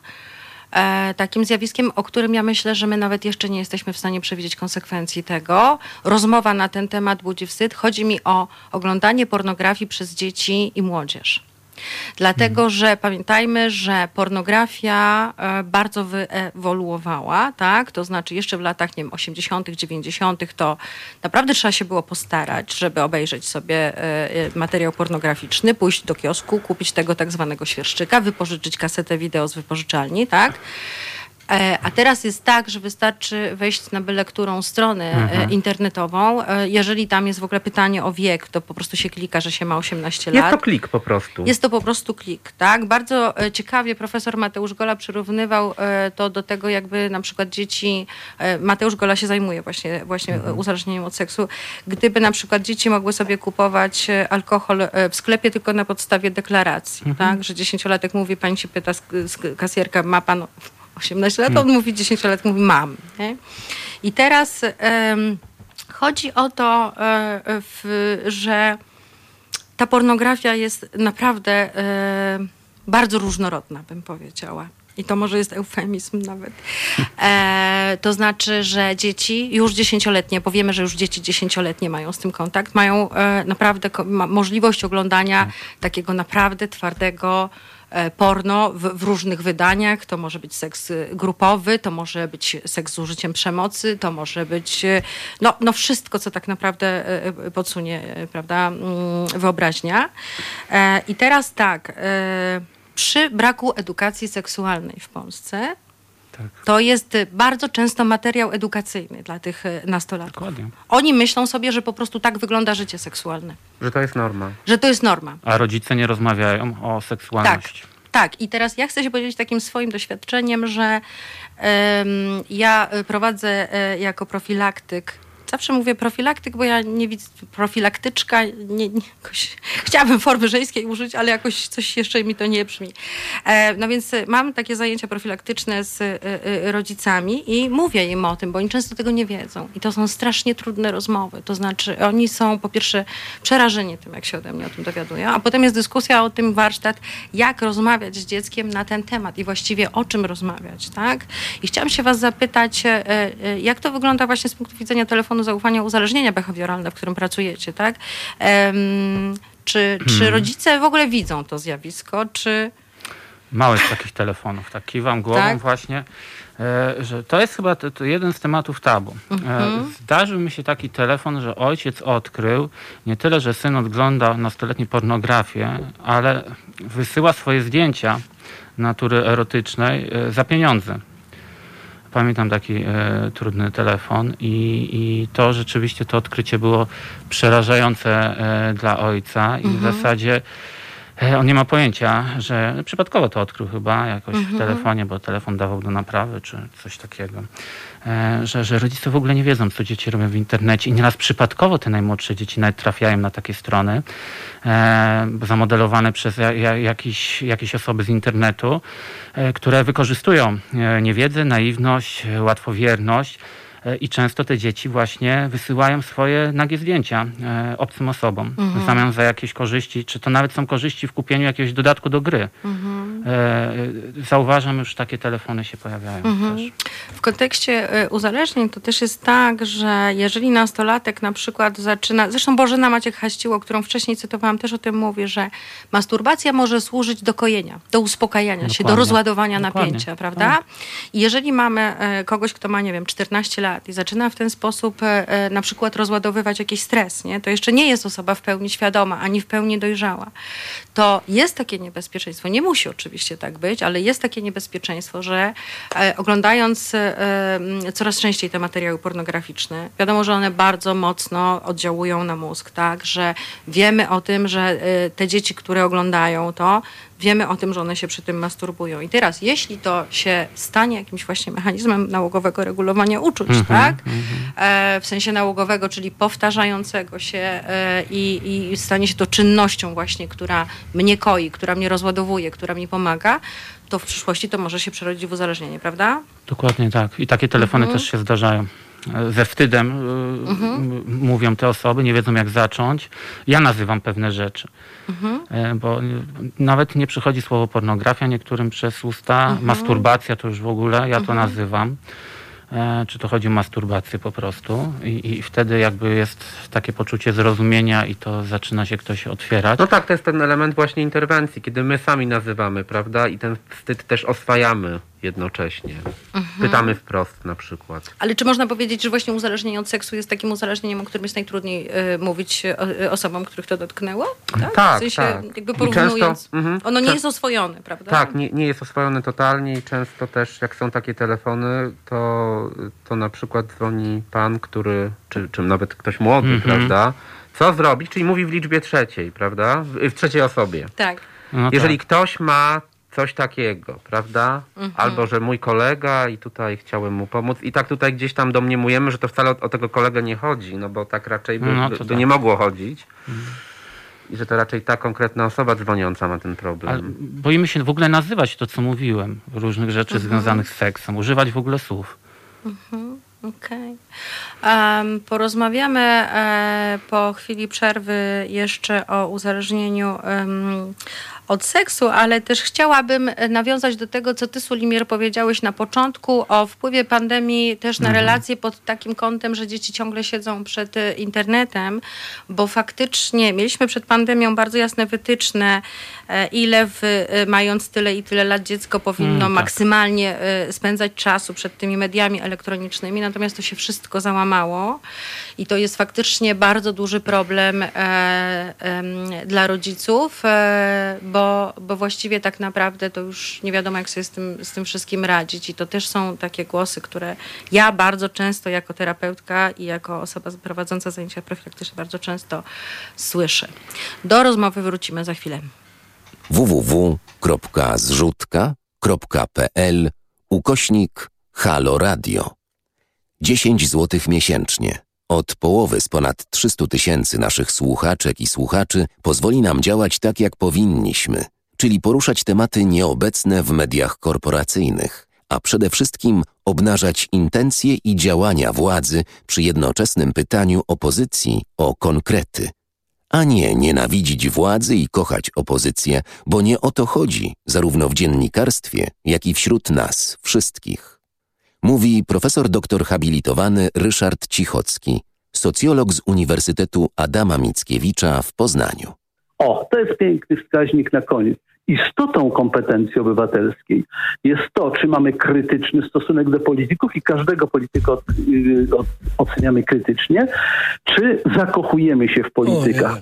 e, takim zjawiskiem, o którym ja myślę, że my nawet jeszcze nie jesteśmy w stanie przewidzieć konsekwencji tego. Rozmowa na ten temat budzi wstyd. Chodzi mi o oglądanie pornografii przez dzieci i młodzież. Dlatego, że pamiętajmy, że pornografia e, bardzo wyewoluowała, tak? To znaczy jeszcze w latach, nie wiem, 80., 90. to naprawdę trzeba się było postarać, żeby obejrzeć sobie e, e, materiał pornograficzny, pójść do kiosku, kupić tego tak zwanego świerszczyka, wypożyczyć kasetę wideo z wypożyczalni, tak? E, A teraz jest tak, że wystarczy wejść na byle którą stronę e, internetową. E, Jeżeli tam jest w ogóle pytanie o wiek, to po prostu się klika, że się ma 18 Jest lat. to klik po prostu. Jest to po prostu klik, tak? Bardzo ciekawie profesor Mateusz Gola przyrównywał to do tego, jakby na przykład dzieci, Mateusz Gola się zajmuje właśnie, właśnie e, uzależnieniem od seksu, gdyby na przykład dzieci mogły sobie kupować alkohol w sklepie tylko na podstawie deklaracji, tak? Że dziesięciolatek mówi, pani się pyta, kasjerka, ma pan 18 lat? On mówi, dziesięciolatek mówi, mam. Nie? I teraz em, chodzi o to, e, w, że ta pornografia jest naprawdę e, bardzo różnorodna, bym powiedziała. I to może jest eufemizm nawet. E, to znaczy, że dzieci już dziesięcioletnie, bo wiemy, że już dzieci dziesięcioletnie mają z tym kontakt, mają e, naprawdę ko- ma, możliwość oglądania takiego naprawdę twardego porno w, w różnych wydaniach. To może być seks y, grupowy, to może być seks z użyciem przemocy, to może być y, no, no wszystko, co tak naprawdę y, y, podsunie prawda, mm, wyobraźnia. E, I teraz tak, e, przy braku edukacji seksualnej w Polsce, Tak. to jest bardzo często materiał edukacyjny dla tych y, nastolatków. Dokładnie. Oni myślą sobie, że po prostu tak wygląda życie seksualne, Że to jest norma. że to jest norma. A rodzice nie rozmawiają o Tak, seksualności. tak. I teraz ja chcę się podzielić takim swoim doświadczeniem, że em, ja prowadzę e, jako profilaktyk zawsze mówię profilaktyk, bo ja nie widzę profilaktyczka, nie, nie, jakoś, chciałabym formy żeńskiej użyć, ale jakoś coś jeszcze mi to nie brzmi. E, no więc mam takie zajęcia profilaktyczne z e, e, rodzicami i mówię im o tym, bo oni często tego nie wiedzą. I to są strasznie trudne rozmowy. To znaczy, oni są po pierwsze przerażeni tym, jak się ode mnie o tym dowiadują, a potem jest dyskusja o tym warsztat, jak rozmawiać z dzieckiem na ten temat i właściwie o czym rozmawiać, tak? I chciałam się was zapytać, jak to wygląda właśnie z punktu widzenia telefonu zaufania uzależnienia behawioralne, w którym pracujecie, tak? Czy, czy hmm. rodzice w ogóle widzą to zjawisko, czy... Mało jest takich telefonów, tak kiwam głową tak? właśnie, e, że to jest chyba to, to jeden z tematów tabu. E, mhm. Zdarzył mi się taki telefon, że ojciec odkrył nie tyle, że syn ogląda nastoletni pornografię, ale wysyła swoje zdjęcia natury erotycznej e, za pieniądze pamiętam taki e, trudny telefon i, i to rzeczywiście to odkrycie było przerażające e, dla ojca i mhm. w zasadzie e, on nie ma pojęcia, że przypadkowo to odkrył chyba jakoś mhm. w telefonie, bo telefon dawał do naprawy czy coś takiego. E, że, że rodzice w ogóle nie wiedzą, co dzieci robią w internecie i nieraz przypadkowo te najmłodsze dzieci nawet trafiają na takie strony e, zamodelowane przez jakieś, jakieś osoby z internetu, e, które wykorzystują niewiedzę, naiwność, łatwowierność E, i często te dzieci właśnie wysyłają swoje nagie zdjęcia e, obcym osobom mhm. w zamian za jakieś korzyści, czy to nawet są korzyści w kupieniu jakiegoś dodatku do gry. Mhm. E, zauważam, już takie telefony się pojawiają mhm. też. W kontekście uzależnień to też jest tak, że jeżeli nastolatek na przykład zaczyna, zresztą Bożena Maciek Haściło, którą wcześniej cytowałam, też o tym mówi, że masturbacja może służyć do kojenia, do uspokajania Dokładnie. się, do rozładowania Dokładnie. napięcia, prawda? Tak. I jeżeli mamy kogoś, kto ma, nie wiem, 14 lat, lat i zaczyna w ten sposób e, e, na przykład rozładowywać jakiś stres, nie? to jeszcze nie jest osoba w pełni świadoma, ani w pełni dojrzała. To jest takie niebezpieczeństwo, nie musi oczywiście tak być, ale jest takie niebezpieczeństwo, że e, oglądając coraz częściej te materiały pornograficzne, wiadomo, że one bardzo mocno oddziałują na mózg, tak, że wiemy o tym, że te dzieci, które oglądają to, wiemy o tym, że one się przy tym masturbują. I teraz, jeśli to się stanie jakimś właśnie mechanizmem nałogowego regulowania uczuć, mm -hmm, tak? Mm -hmm. e, w sensie nałogowego, czyli powtarzającego się e, i, i stanie się to czynnością właśnie, która mnie koi, która mnie rozładowuje, która mi pomaga, to w przyszłości to może się przerodzić w uzależnienie, prawda? Dokładnie tak. I takie telefony mm -hmm. też się zdarzają ze wstydem mhm. mówią te osoby, nie wiedzą jak zacząć. Ja nazywam pewne rzeczy, mhm. E, bo nawet nie przychodzi słowo pornografia niektórym przez usta, mhm. masturbacja to już w ogóle, ja to mhm. nazywam. E, czy to chodzi o masturbację po prostu I, i wtedy jakby jest takie poczucie zrozumienia i to zaczyna się ktoś otwierać. No tak, to jest ten element właśnie interwencji, kiedy my sami nazywamy, prawda, i ten wstyd też oswajamy jednocześnie. Mhm. Pytamy wprost na przykład. Ale czy można powiedzieć, że właśnie uzależnienie od seksu jest takim uzależnieniem, o którym jest najtrudniej y, mówić y, osobom, których to dotknęło? Tak, tak. W sensie, tak. jakby porównując, często, mm, ono nie jest oswojone, prawda? Tak, nie, nie jest oswojone totalnie i często też jak są takie telefony, to, to na przykład dzwoni pan, który, czy, czy nawet ktoś młody, -hmm. prawda? Co zrobić? Czyli mówi w liczbie trzeciej, prawda? W, w trzeciej osobie. Tak. No Jeżeli tak. ktoś ma coś takiego, prawda? Mhm. Albo, że mój kolega i tutaj chciałem mu pomóc. I tak tutaj gdzieś tam domniemujemy, że to wcale o, o tego kolegę nie chodzi, no bo tak raczej by, no, by, by tak. nie mogło chodzić. Mhm. I że to raczej ta konkretna osoba dzwoniąca ma ten problem. Ale boimy się w ogóle nazywać to, co mówiłem, różnych rzeczy mhm. związanych z seksem, używać w ogóle słów. Mhm. Okej. Okay. Porozmawiamy e, po chwili przerwy jeszcze o uzależnieniu od seksu, ale też chciałabym nawiązać do tego, co ty, Sulimier, powiedziałeś na początku o wpływie pandemii też na mhm. relacje pod takim kątem, że dzieci ciągle siedzą przed e, internetem, bo faktycznie mieliśmy przed pandemią bardzo jasne wytyczne, e, ile w, e, mając tyle i tyle lat dziecko powinno mm, tak. maksymalnie spędzać czasu przed tymi mediami elektronicznymi, natomiast to się wszystko załamało i to jest faktycznie bardzo duży problem e, e, dla rodziców, e, bo, bo właściwie tak naprawdę to już nie wiadomo, jak sobie z tym, z tym wszystkim radzić. I to też są takie głosy, które ja bardzo często jako terapeutka i jako osoba prowadząca zajęcia profilaktyczne bardzo często słyszę. Do rozmowy wrócimy za chwilę. www.zrzutka.pl ukośnik Halo Radio. 10 zł miesięcznie od połowy z ponad 300 tysięcy naszych słuchaczek i słuchaczy pozwoli nam działać tak, jak powinniśmy, czyli poruszać tematy nieobecne w mediach korporacyjnych, a przede wszystkim obnażać intencje i działania władzy przy jednoczesnym pytaniu opozycji o konkrety. A nie nienawidzić władzy i kochać opozycję, bo nie o to chodzi, zarówno w dziennikarstwie, jak i wśród nas wszystkich. Mówi profesor doktor habilitowany Ryszard Cichocki, socjolog z Uniwersytetu Adama Mickiewicza w Poznaniu. O, to jest piękny wskaźnik na koniec. Istotą kompetencji obywatelskiej jest to, czy mamy krytyczny stosunek do polityków i każdego polityka od, y, od, oceniamy krytycznie, czy zakochujemy się w politykach.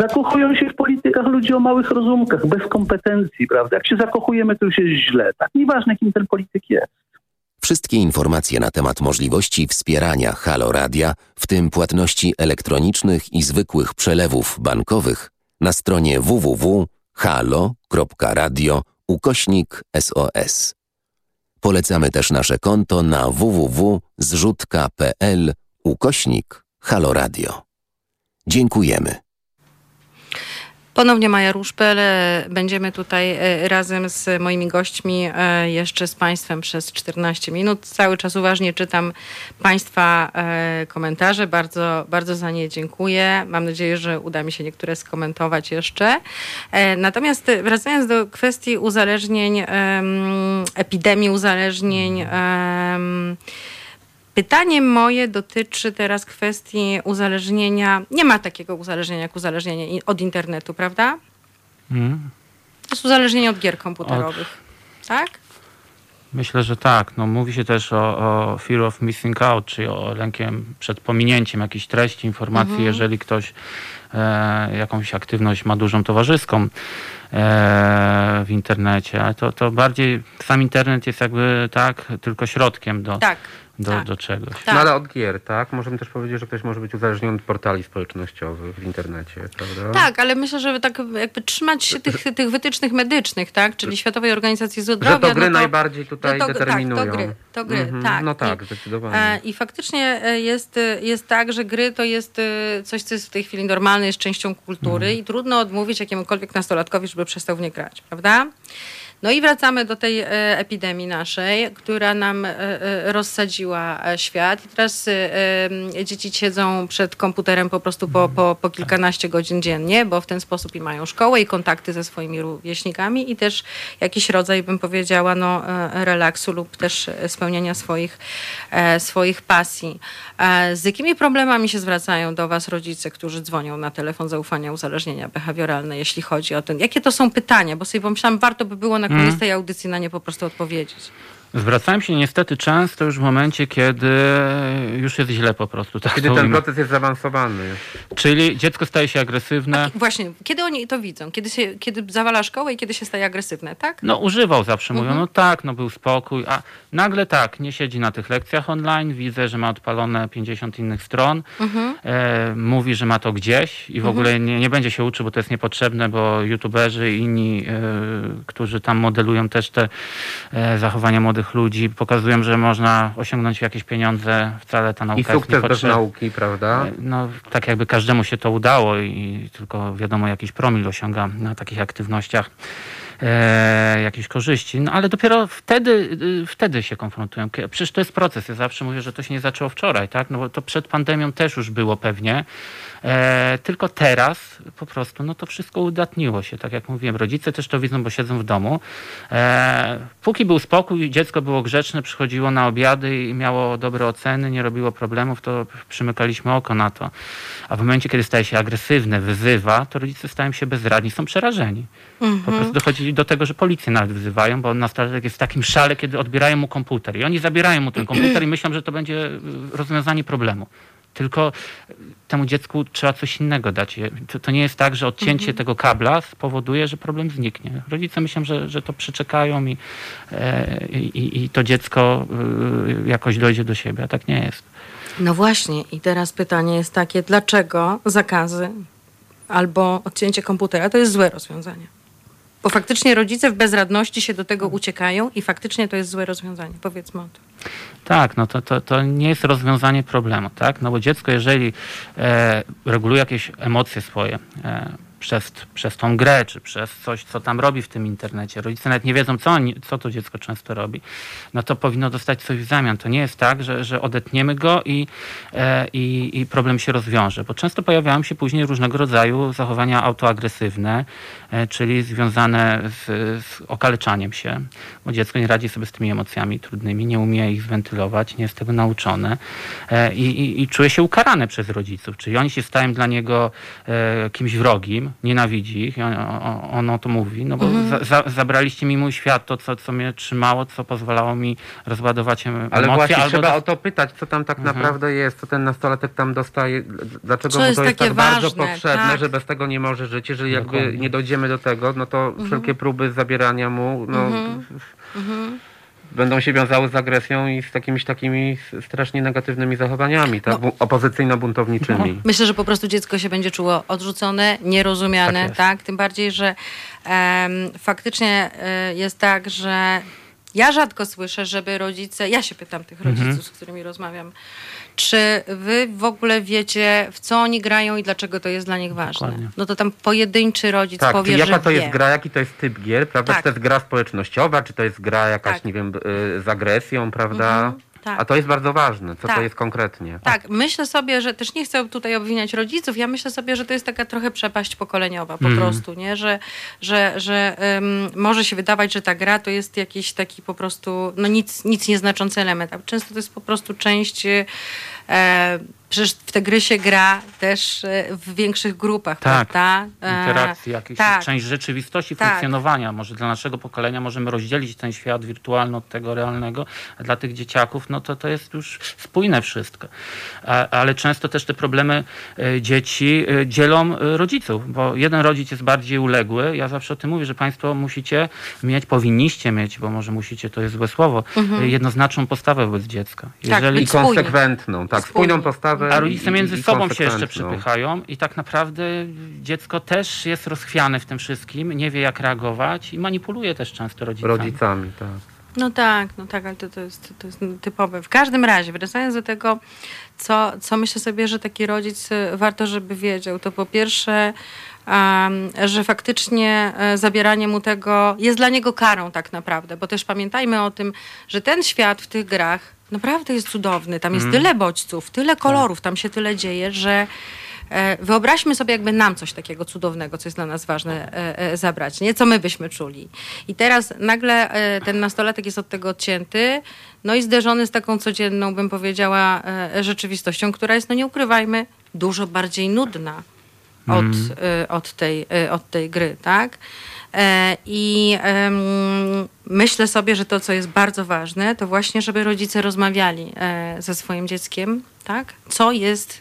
Zakochują się w politykach ludzie o małych rozumkach, bez kompetencji, prawda? Jak się zakochujemy, to już jest źle. Tak nieważne, kim ten polityk jest. Wszystkie informacje na temat możliwości wspierania Halo Radia, w tym płatności elektronicznych i zwykłych przelewów bankowych, na stronie www.halo.radio ukośnik SOS. Polecamy też nasze konto na www.zrzutka.pl ukośnik Halo Radio. Dziękujemy. Ponownie Maja Ruszpel. Będziemy tutaj e, razem z moimi gośćmi, e, jeszcze z Państwem przez 14 minut. Cały czas uważnie czytam Państwa e, komentarze. Bardzo, bardzo za nie dziękuję. Mam nadzieję, że uda mi się niektóre skomentować jeszcze. Natomiast wracając do kwestii uzależnień, epidemii uzależnień, Pytanie moje dotyczy teraz kwestii uzależnienia. Nie ma takiego uzależnienia jak uzależnienie od internetu, prawda? Hmm. To jest uzależnienie od gier komputerowych. Od... Tak? Myślę, że tak. No, mówi się też o, o, fear of missing out, czyli o lękiem przed pominięciem jakiejś treści, informacji, mhm. jeżeli ktoś e, jakąś aktywność ma dużą towarzyską e, w internecie. To, to bardziej sam internet jest jakby tak, tylko środkiem do, tak do, tak. do czegoś. Tak. No ale od gier, tak? Możemy też powiedzieć, że ktoś może być uzależniony od portali społecznościowych w internecie, prawda? Tak, ale myślę, że tak jakby trzymać się tych, tych wytycznych medycznych, tak? Czyli Światowej Organizacji Zdrowia. Że to gry no to, najbardziej tutaj no to, determinują. Tak, to gry, to gry mhm. tak. No tak, I, zdecydowanie. E, I faktycznie e, jest, e, jest tak, że gry to jest coś, co jest w tej chwili normalne, jest częścią kultury mhm. i trudno odmówić jakiemukolwiek nastolatkowi, żeby przestał w nie grać, prawda? No i wracamy do tej e, epidemii naszej, która nam e, e, rozsadziła świat. I teraz dzieci siedzą przed komputerem po prostu po, po, po kilkanaście godzin dziennie, bo w ten sposób i mają szkołę i kontakty ze swoimi rówieśnikami i też jakiś rodzaj, bym powiedziała, no, relaksu lub też spełniania swoich, swoich pasji. Z jakimi problemami się zwracają do Was rodzice, którzy dzwonią na telefon zaufania uzależnienia behawioralne, jeśli chodzi o ten? Jakie to są pytania? Bo sobie pomyślałam, warto by było na koniec mm. tej audycji na nie po prostu odpowiedzieć. Zwracałem się niestety często już w momencie, kiedy już jest źle po prostu. Tak kiedy ten proces jest zaawansowany. Czyli dziecko staje się agresywne. A, właśnie, kiedy oni to widzą? Kiedy, się, kiedy zawala szkołę i kiedy się staje agresywne, tak? No używał zawsze, mówią, mhm. no tak, no był spokój, a nagle tak, nie siedzi na tych lekcjach online, widzę, że ma odpalone 50 innych stron, mhm. e, mówi, że ma to gdzieś i w mhm. ogóle nie, nie będzie się uczył, bo to jest niepotrzebne, bo youtuberzy i inni, e, którzy tam modelują też te e, zachowania młodych młodych ludzi, pokazują, że można osiągnąć jakieś pieniądze, wcale ta nauka I sukces bez nauki, prawda? E, no tak jakby każdemu się to udało i tylko wiadomo jakiś promil osiąga na takich aktywnościach e, jakieś korzyści. No ale dopiero wtedy, y, wtedy się konfrontują. Przecież to jest proces. Ja zawsze mówię, że to się nie zaczęło wczoraj, tak? No bo to przed pandemią też już było pewnie. E, tylko teraz po prostu no to wszystko udatniło się. Tak jak mówiłem, rodzice też to widzą, bo siedzą w domu. E, póki był spokój, dziecko było grzeczne, przychodziło na obiady i miało dobre oceny, nie robiło problemów, to przymykaliśmy oko na to. A w momencie, kiedy staje się agresywne, wyzywa, to rodzice stają się bezradni, są przerażeni. Mhm. Po prostu dochodzi do tego, że policję nawet wzywają, bo nastolatek jest w takim szale, kiedy odbierają mu komputer. I oni zabierają mu ten komputer i myślą, że to będzie rozwiązanie problemu tylko temu dziecku trzeba coś innego dać. To, to nie jest tak, że odcięcie mhm. tego kabla spowoduje, że problem zniknie. Rodzice myślą, że, że to przeczekają i, e, i, i to dziecko e, jakoś dojdzie do siebie, a tak nie jest. No właśnie i teraz pytanie jest takie, dlaczego zakazy albo odcięcie komputera to jest złe rozwiązanie? Bo faktycznie rodzice w bezradności się do tego uciekają i faktycznie to jest złe rozwiązanie. Powiedzmy o tym. Tak, no to, to, to nie jest rozwiązanie problemu, tak? No bo dziecko, jeżeli e, reguluje jakieś emocje swoje, e, przez, przez tą grę, czy przez coś, co tam robi w tym internecie. Rodzice nawet nie wiedzą, co, oni, co to dziecko często robi. No to powinno dostać coś w zamian. To nie jest tak, że, że odetniemy go i, e, i, i problem się rozwiąże. Bo często pojawiają się później różnego rodzaju zachowania autoagresywne, e, czyli związane z, z okaleczaniem się. Bo dziecko nie radzi sobie z tymi emocjami trudnymi, nie umie ich zwentylować, nie jest tego nauczone e, i, i, i czuje się ukarane przez rodziców. Czyli oni się stają dla niego kimś wrogim, nienawidzi ich, on, on, o to mówi, no bo mhm. za, za, zabraliście mi mój świat, to co, co mnie trzymało, co pozwalało mi rozładować emocje. Ale właśnie albo trzeba o to pytać, co tam tak mhm. naprawdę jest, co ten nastolatek tam dostaje, dlaczego mu to jest, tak ważne, bardzo potrzebne, tak. że bez tego nie może żyć. Jeżeli jakby Dokładnie. nie dojdziemy do tego, no to mhm. wszelkie próby zabierania mu, no... Mhm. Mhm będą się wiązały z agresją i z jakimiś takimi strasznie negatywnymi zachowaniami, tak? No. opozycyjno-buntowniczymi. No. Myślę, że po prostu dziecko się będzie czuło odrzucone, nierozumiane, tak? tak? Tym bardziej, że um, faktycznie y, jest tak, że ja rzadko słyszę, żeby rodzice, ja się pytam tych rodziców, mhm. z którymi rozmawiam, czy wy w ogóle wiecie, w co oni grają i dlaczego to jest dla nich ważne? Dokładnie. No to tam pojedynczy rodzic tak, powie, jaka że to wie. jest gra, jaki to jest typ gier, prawda? Tak. Czy to jest gra społecznościowa, czy to jest gra jakaś, tak. nie wiem, y, z agresją, prawda? Mhm. Tak. A to jest bardzo ważne, co tak. to jest konkretnie. Tak, myślę sobie, że też nie chcę tutaj obwiniać rodziców, ja myślę sobie, że to jest taka trochę przepaść pokoleniowa po mm. prostu, nie? Że, że, że um, może się wydawać, że ta gra to jest jakiś taki po prostu, no nic, nic nieznaczący element, a często to jest po prostu część e, Przecież w te gry się gra też e, w większych grupach, tak, prawda? E, interakcji, jakieś tak. część rzeczywistości, tak. funkcjonowania. Może dla naszego pokolenia możemy rozdzielić ten świat wirtualny od tego realnego, a dla tych dzieciaków no to, to jest już spójne wszystko. ale często też te problemy e, dzieci dzielą rodziców, bo jeden rodzic jest bardziej uległy. Ja zawsze o tym mówię, że państwo musicie mieć, powinniście mieć, bo może musicie, to jest złe słowo, mhm. jednoznaczną postawę wobec dziecka. Tak, Jeżeli... Tak, I konsekwentną, tak, spójną postawę a rodzice między i, sobą się jeszcze przypychają i tak naprawdę dziecko też jest rozchwiane w tym wszystkim, nie wie jak reagować i manipuluje też często rodzicami. Rodzicami, tak. No tak, no tak, ale to, to, jest, to jest typowe. W każdym razie, wracając do tego, co, co myślę sobie, że taki rodzic y, warto, żeby wiedział, to po pierwsze, um, że faktycznie e, zabieranie mu tego jest dla niego karą tak naprawdę, bo też pamiętajmy o tym, że ten świat w tych grach naprawdę jest cudowny. Tam jest mm. tyle bodźców, tyle kolorów, tam się tyle dzieje, że e, Wyobraźmy sobie, jakby nam coś takiego cudownego, co jest dla nas ważne, e, e, zabrać, nie? Co my byśmy czuli. I teraz nagle ten nastolatek jest od tego odcięty, no i zderzony z taką codzienną, bym powiedziała, rzeczywistością, która jest, no nie ukrywajmy, dużo bardziej nudna od, mm. od, tej, od tej gry, tak? E, I myślę sobie, że to, co jest bardzo ważne, to właśnie, żeby rodzice rozmawiali e, ze swoim dzieckiem, tak? Co jest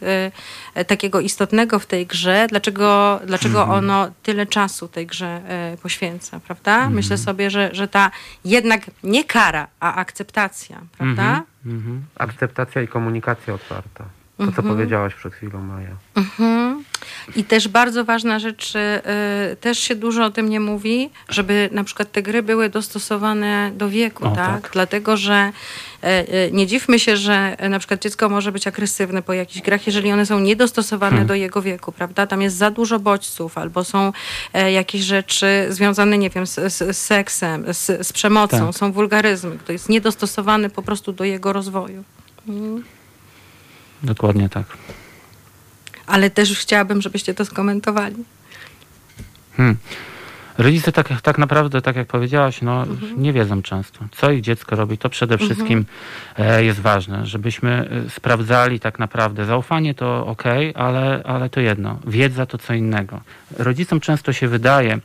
e, takiego istotnego w tej grze, dlaczego, dlaczego mhm. ono tyle czasu tej grze poświęca, prawda? Mhm. Myślę sobie, że, że ta jednak nie kara, a akceptacja, prawda? Mhm. mhm. Akceptacja i komunikacja otwarta. To, co mhm. powiedziałaś przed chwilą, Maja. Mhm. I też bardzo ważna rzecz, y, też się dużo o tym nie mówi, żeby na przykład te gry były dostosowane do wieku, o, tak? tak? Dlatego, że y, y, nie dziwmy się, że na przykład dziecko może być agresywne po jakichś grach, jeżeli one są niedostosowane hmm. do jego wieku, prawda? Tam jest za dużo bodźców, albo są e, jakieś rzeczy związane, nie wiem, z, z seksem, z, z przemocą, tak. są wulgaryzmy. To jest niedostosowany po prostu do jego rozwoju. Hmm. Dokładnie tak. Ale też chciałabym, żebyście to skomentowali. Hmm. Rodzice tak, tak naprawdę, tak jak powiedziałaś, no, mhm. nie wiedzą często, co ich dziecko robi. To przede mhm. wszystkim mhm. jest ważne, żebyśmy e, sprawdzali tak naprawdę. Zaufanie to ok, ale, ale to jedno. Wiedza to co innego. Rodzicom często się wydaje,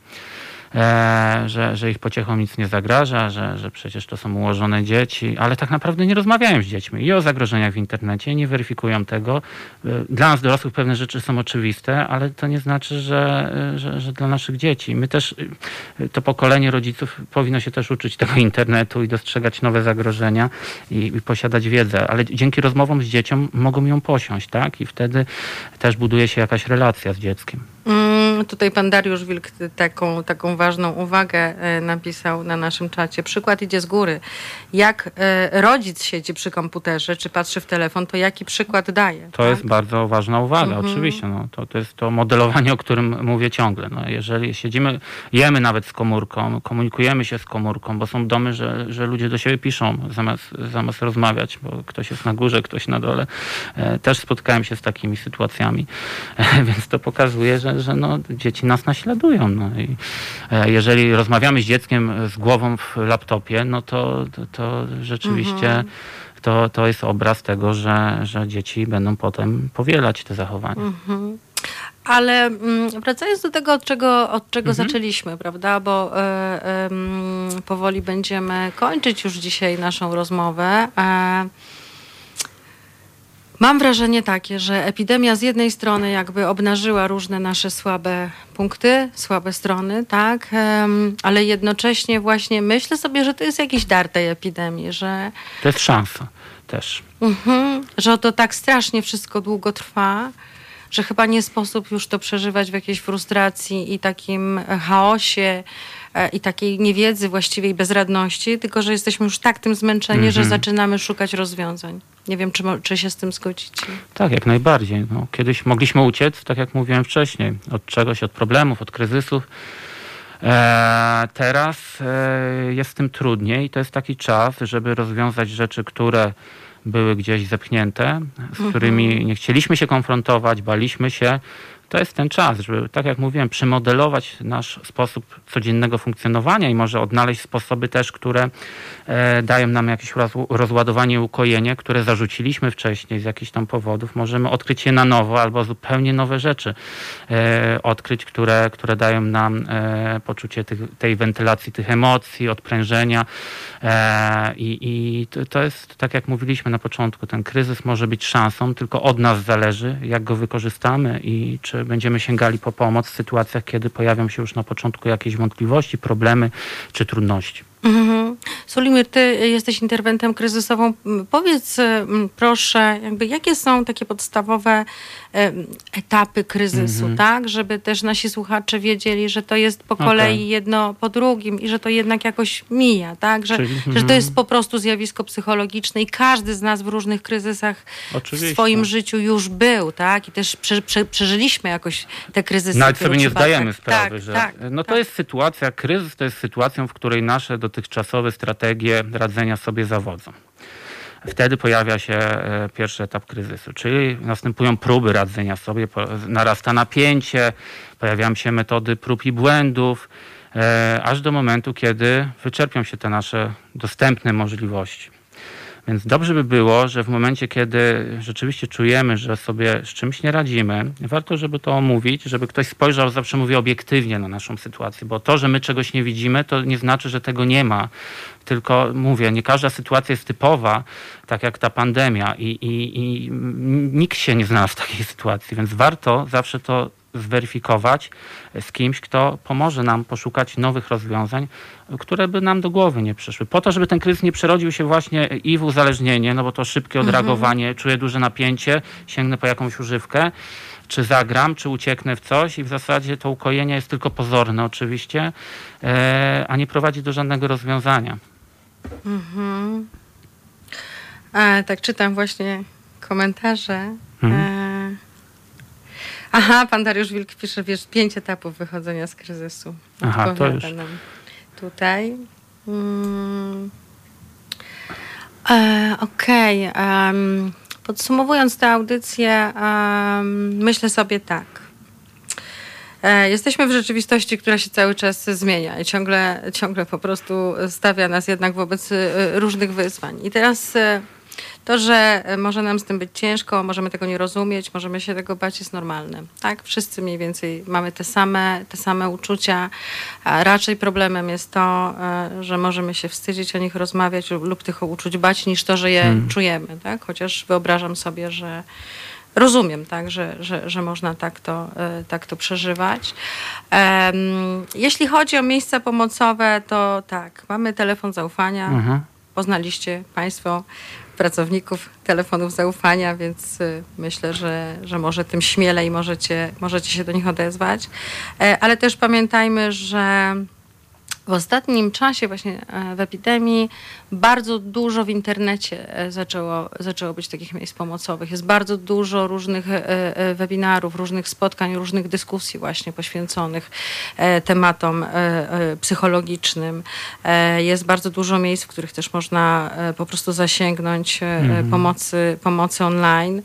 że, że ich pociechom nic nie zagraża, że, że przecież to są ułożone dzieci, ale tak naprawdę nie rozmawiają z dziećmi i o zagrożeniach w internecie, nie weryfikują tego. E, dla nas dorosłych pewne rzeczy są oczywiste, ale to nie znaczy, że, że, że dla naszych dzieci. My też, e, to pokolenie rodziców powinno się też uczyć tego internetu i dostrzegać nowe zagrożenia i, i posiadać wiedzę, ale dzięki rozmowom z dzieciom mogą ją posiąść, tak? I wtedy też buduje się jakaś relacja z dzieckiem. Mm, tutaj pan Dariusz Wilk taką, taką ważną uwagę e, napisał na naszym czacie. Przykład idzie z góry. Jak e, rodzic siedzi przy komputerze, czy patrzy w telefon, to jaki przykład daje? To tak? jest bardzo ważna uwaga, Mhm. oczywiście. No, to, to jest to modelowanie, o którym mówię ciągle. No, jeżeli siedzimy, jemy nawet z komórką, komunikujemy się z komórką, bo są domy, że, że ludzie do siebie piszą zamiast, zamiast rozmawiać, bo ktoś jest na górze, ktoś na dole. E, też spotkałem się z takimi sytuacjami, więc to pokazuje, że, że no, dzieci nas naśladują. No, i, e, jeżeli rozmawiamy z dzieckiem z głową w laptopie, no to, to, to rzeczywiście Mhm. to, to jest obraz tego, że, że dzieci będą potem powielać te zachowania. Mhm. Ale mm, wracając do tego, od czego, od czego Mhm. zaczęliśmy, prawda? Bo e, em, powoli będziemy kończyć już dzisiaj naszą rozmowę. E, mam wrażenie takie, że epidemia z jednej strony jakby obnażyła różne nasze słabe punkty, słabe strony, tak? Ale jednocześnie właśnie myślę sobie, że to jest jakiś dar tej epidemii, że To jest szansa też. Mhm, że to tak strasznie wszystko długo trwa, że chyba nie sposób już to przeżywać w jakiejś frustracji i takim chaosie i takiej niewiedzy właściwej bezradności, tylko że jesteśmy już tak tym zmęczeni, że Mhm. zaczynamy szukać rozwiązań. Nie wiem, czy, czy się z tym zgodzicie. Tak, jak najbardziej. No, kiedyś mogliśmy uciec, tak jak mówiłem wcześniej, od czegoś, od problemów, od kryzysów. E, teraz e, jest tym trudniej. To jest taki czas, żeby rozwiązać rzeczy, które były gdzieś zepchnięte, z którymi nie chcieliśmy się konfrontować, baliśmy się. To jest ten czas, żeby, tak jak mówiłem, przemodelować nasz sposób codziennego funkcjonowania i może odnaleźć sposoby też, które e, dają nam jakieś roz, rozładowanie ukojenie, które zarzuciliśmy wcześniej z jakichś tam powodów. Możemy odkryć je na nowo albo zupełnie nowe rzeczy e, odkryć, które, które dają nam e, poczucie tych, tej wentylacji tych emocji, odprężenia. I i to jest, tak jak mówiliśmy na początku, ten kryzys może być szansą, tylko od nas zależy, jak go wykorzystamy i czy będziemy sięgali po pomoc w sytuacjach, kiedy pojawią się już na początku jakieś wątpliwości, problemy czy trudności. Mhm. Solimir, ty jesteś interwentem kryzysową. Powiedz m, proszę, jakby jakie są takie podstawowe em, etapy kryzysu, Mhm. tak? Żeby też nasi słuchacze wiedzieli, że to jest po Okej. kolei jedno po drugim i że to jednak jakoś mija, tak? Że, Czyli- że to mhm. jest po prostu zjawisko psychologiczne i każdy z nas w różnych kryzysach Oczywiście. w swoim życiu już był, tak? I też prze, prze, przeżyliśmy jakoś te kryzysy. Nawet sobie nie zdajemy sprawy, tak, że tak, no to tak. jest sytuacja, kryzys to jest sytuacją, w której nasze dotychczasowe strategie radzenia sobie zawodzą. Wtedy pojawia się e, pierwszy etap kryzysu, czyli następują próby radzenia sobie, narasta napięcie, pojawiają się metody prób i błędów, e, aż do momentu, kiedy wyczerpią się te nasze dostępne możliwości. Więc dobrze by było, że w momencie, kiedy rzeczywiście czujemy, że sobie z czymś nie radzimy, warto, żeby to omówić, żeby ktoś spojrzał, zawsze mówię, obiektywnie na naszą sytuację, bo to, że my czegoś nie widzimy, to nie znaczy, że tego nie ma. Tylko mówię, nie każda sytuacja jest typowa, tak jak ta pandemia i, i, i nikt się nie znalazł w takiej sytuacji, więc warto zawsze to zweryfikować z kimś, kto pomoże nam poszukać nowych rozwiązań, które by nam do głowy nie przyszły. Po to, żeby ten kryzys nie przerodził się właśnie i w uzależnienie, no bo to szybkie odreagowanie, czuję duże napięcie, sięgnę po jakąś używkę, czy zagram, czy ucieknę w coś i w zasadzie to ukojenie jest tylko pozorne oczywiście, e, a nie prowadzi do żadnego rozwiązania. Mhm. Tak czytam właśnie komentarze. Mhm. Aha, pan Dariusz Wilk pisze, wiesz, pięć etapów wychodzenia z kryzysu. Aha, to już. nam tutaj. Mm. E, Okej. em, podsumowując tę audycję, em, myślę sobie tak. E, Jesteśmy w rzeczywistości, która się cały czas zmienia i ciągle, ciągle po prostu stawia nas jednak wobec e, różnych wyzwań. I teraz e, to, że może nam z tym być ciężko, możemy tego nie rozumieć, możemy się tego bać, jest normalne. Tak? Wszyscy mniej więcej mamy te same, te same uczucia. A raczej problemem jest to, e, że możemy się wstydzić o nich rozmawiać lub, lub tych uczuć bać, niż to, że je czujemy. Tak? Chociaż wyobrażam sobie, że rozumiem, tak, że, że, że można tak to, e, tak to przeżywać. Jeśli chodzi o miejsca pomocowe, to tak, mamy telefon zaufania. Mhm. Poznaliście Państwo pracowników telefonów zaufania, więc y, myślę, że, że może tym śmielej możecie, możecie się do nich odezwać. E, ale też pamiętajmy, że w ostatnim czasie, właśnie e, w epidemii, bardzo dużo w internecie e, zaczęło, zaczęło być takich miejsc pomocowych. Jest bardzo dużo różnych e, webinarów, różnych spotkań, różnych dyskusji właśnie poświęconych tematom psychologicznym. Jest bardzo dużo miejsc, w których też można po prostu zasięgnąć mhm. pomocy, pomocy online.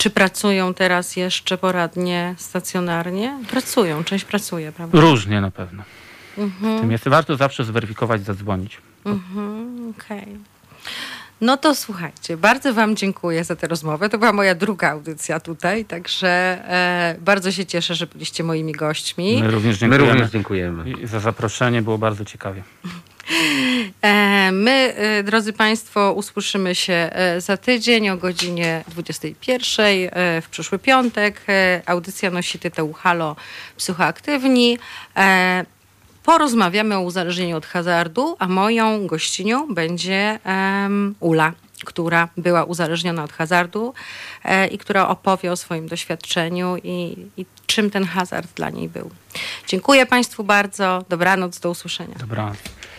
Czy pracują teraz jeszcze poradnie stacjonarnie? Pracują, część pracuje, prawda? Różnie na pewno. Mhm. W tym jest warto zawsze zweryfikować, zadzwonić. Mhm, Okej. Okay. No to słuchajcie, bardzo Wam dziękuję za tę rozmowę. To była moja druga audycja tutaj, także e, bardzo się cieszę, że byliście moimi gośćmi. My również dziękujemy. My również dziękujemy. I za zaproszenie, było bardzo ciekawie. E, my, e, drodzy Państwo, usłyszymy się e, za tydzień o godzinie 21 w przyszły piątek. Audycja nosi tytuł Halo Psychoaktywni. Porozmawiamy o uzależnieniu od hazardu, a moją gościnią będzie Ula, która była uzależniona od hazardu i która opowie o swoim doświadczeniu i, i czym ten hazard dla niej był. Dziękuję Państwu bardzo. Dobranoc, do usłyszenia. Dobranoc.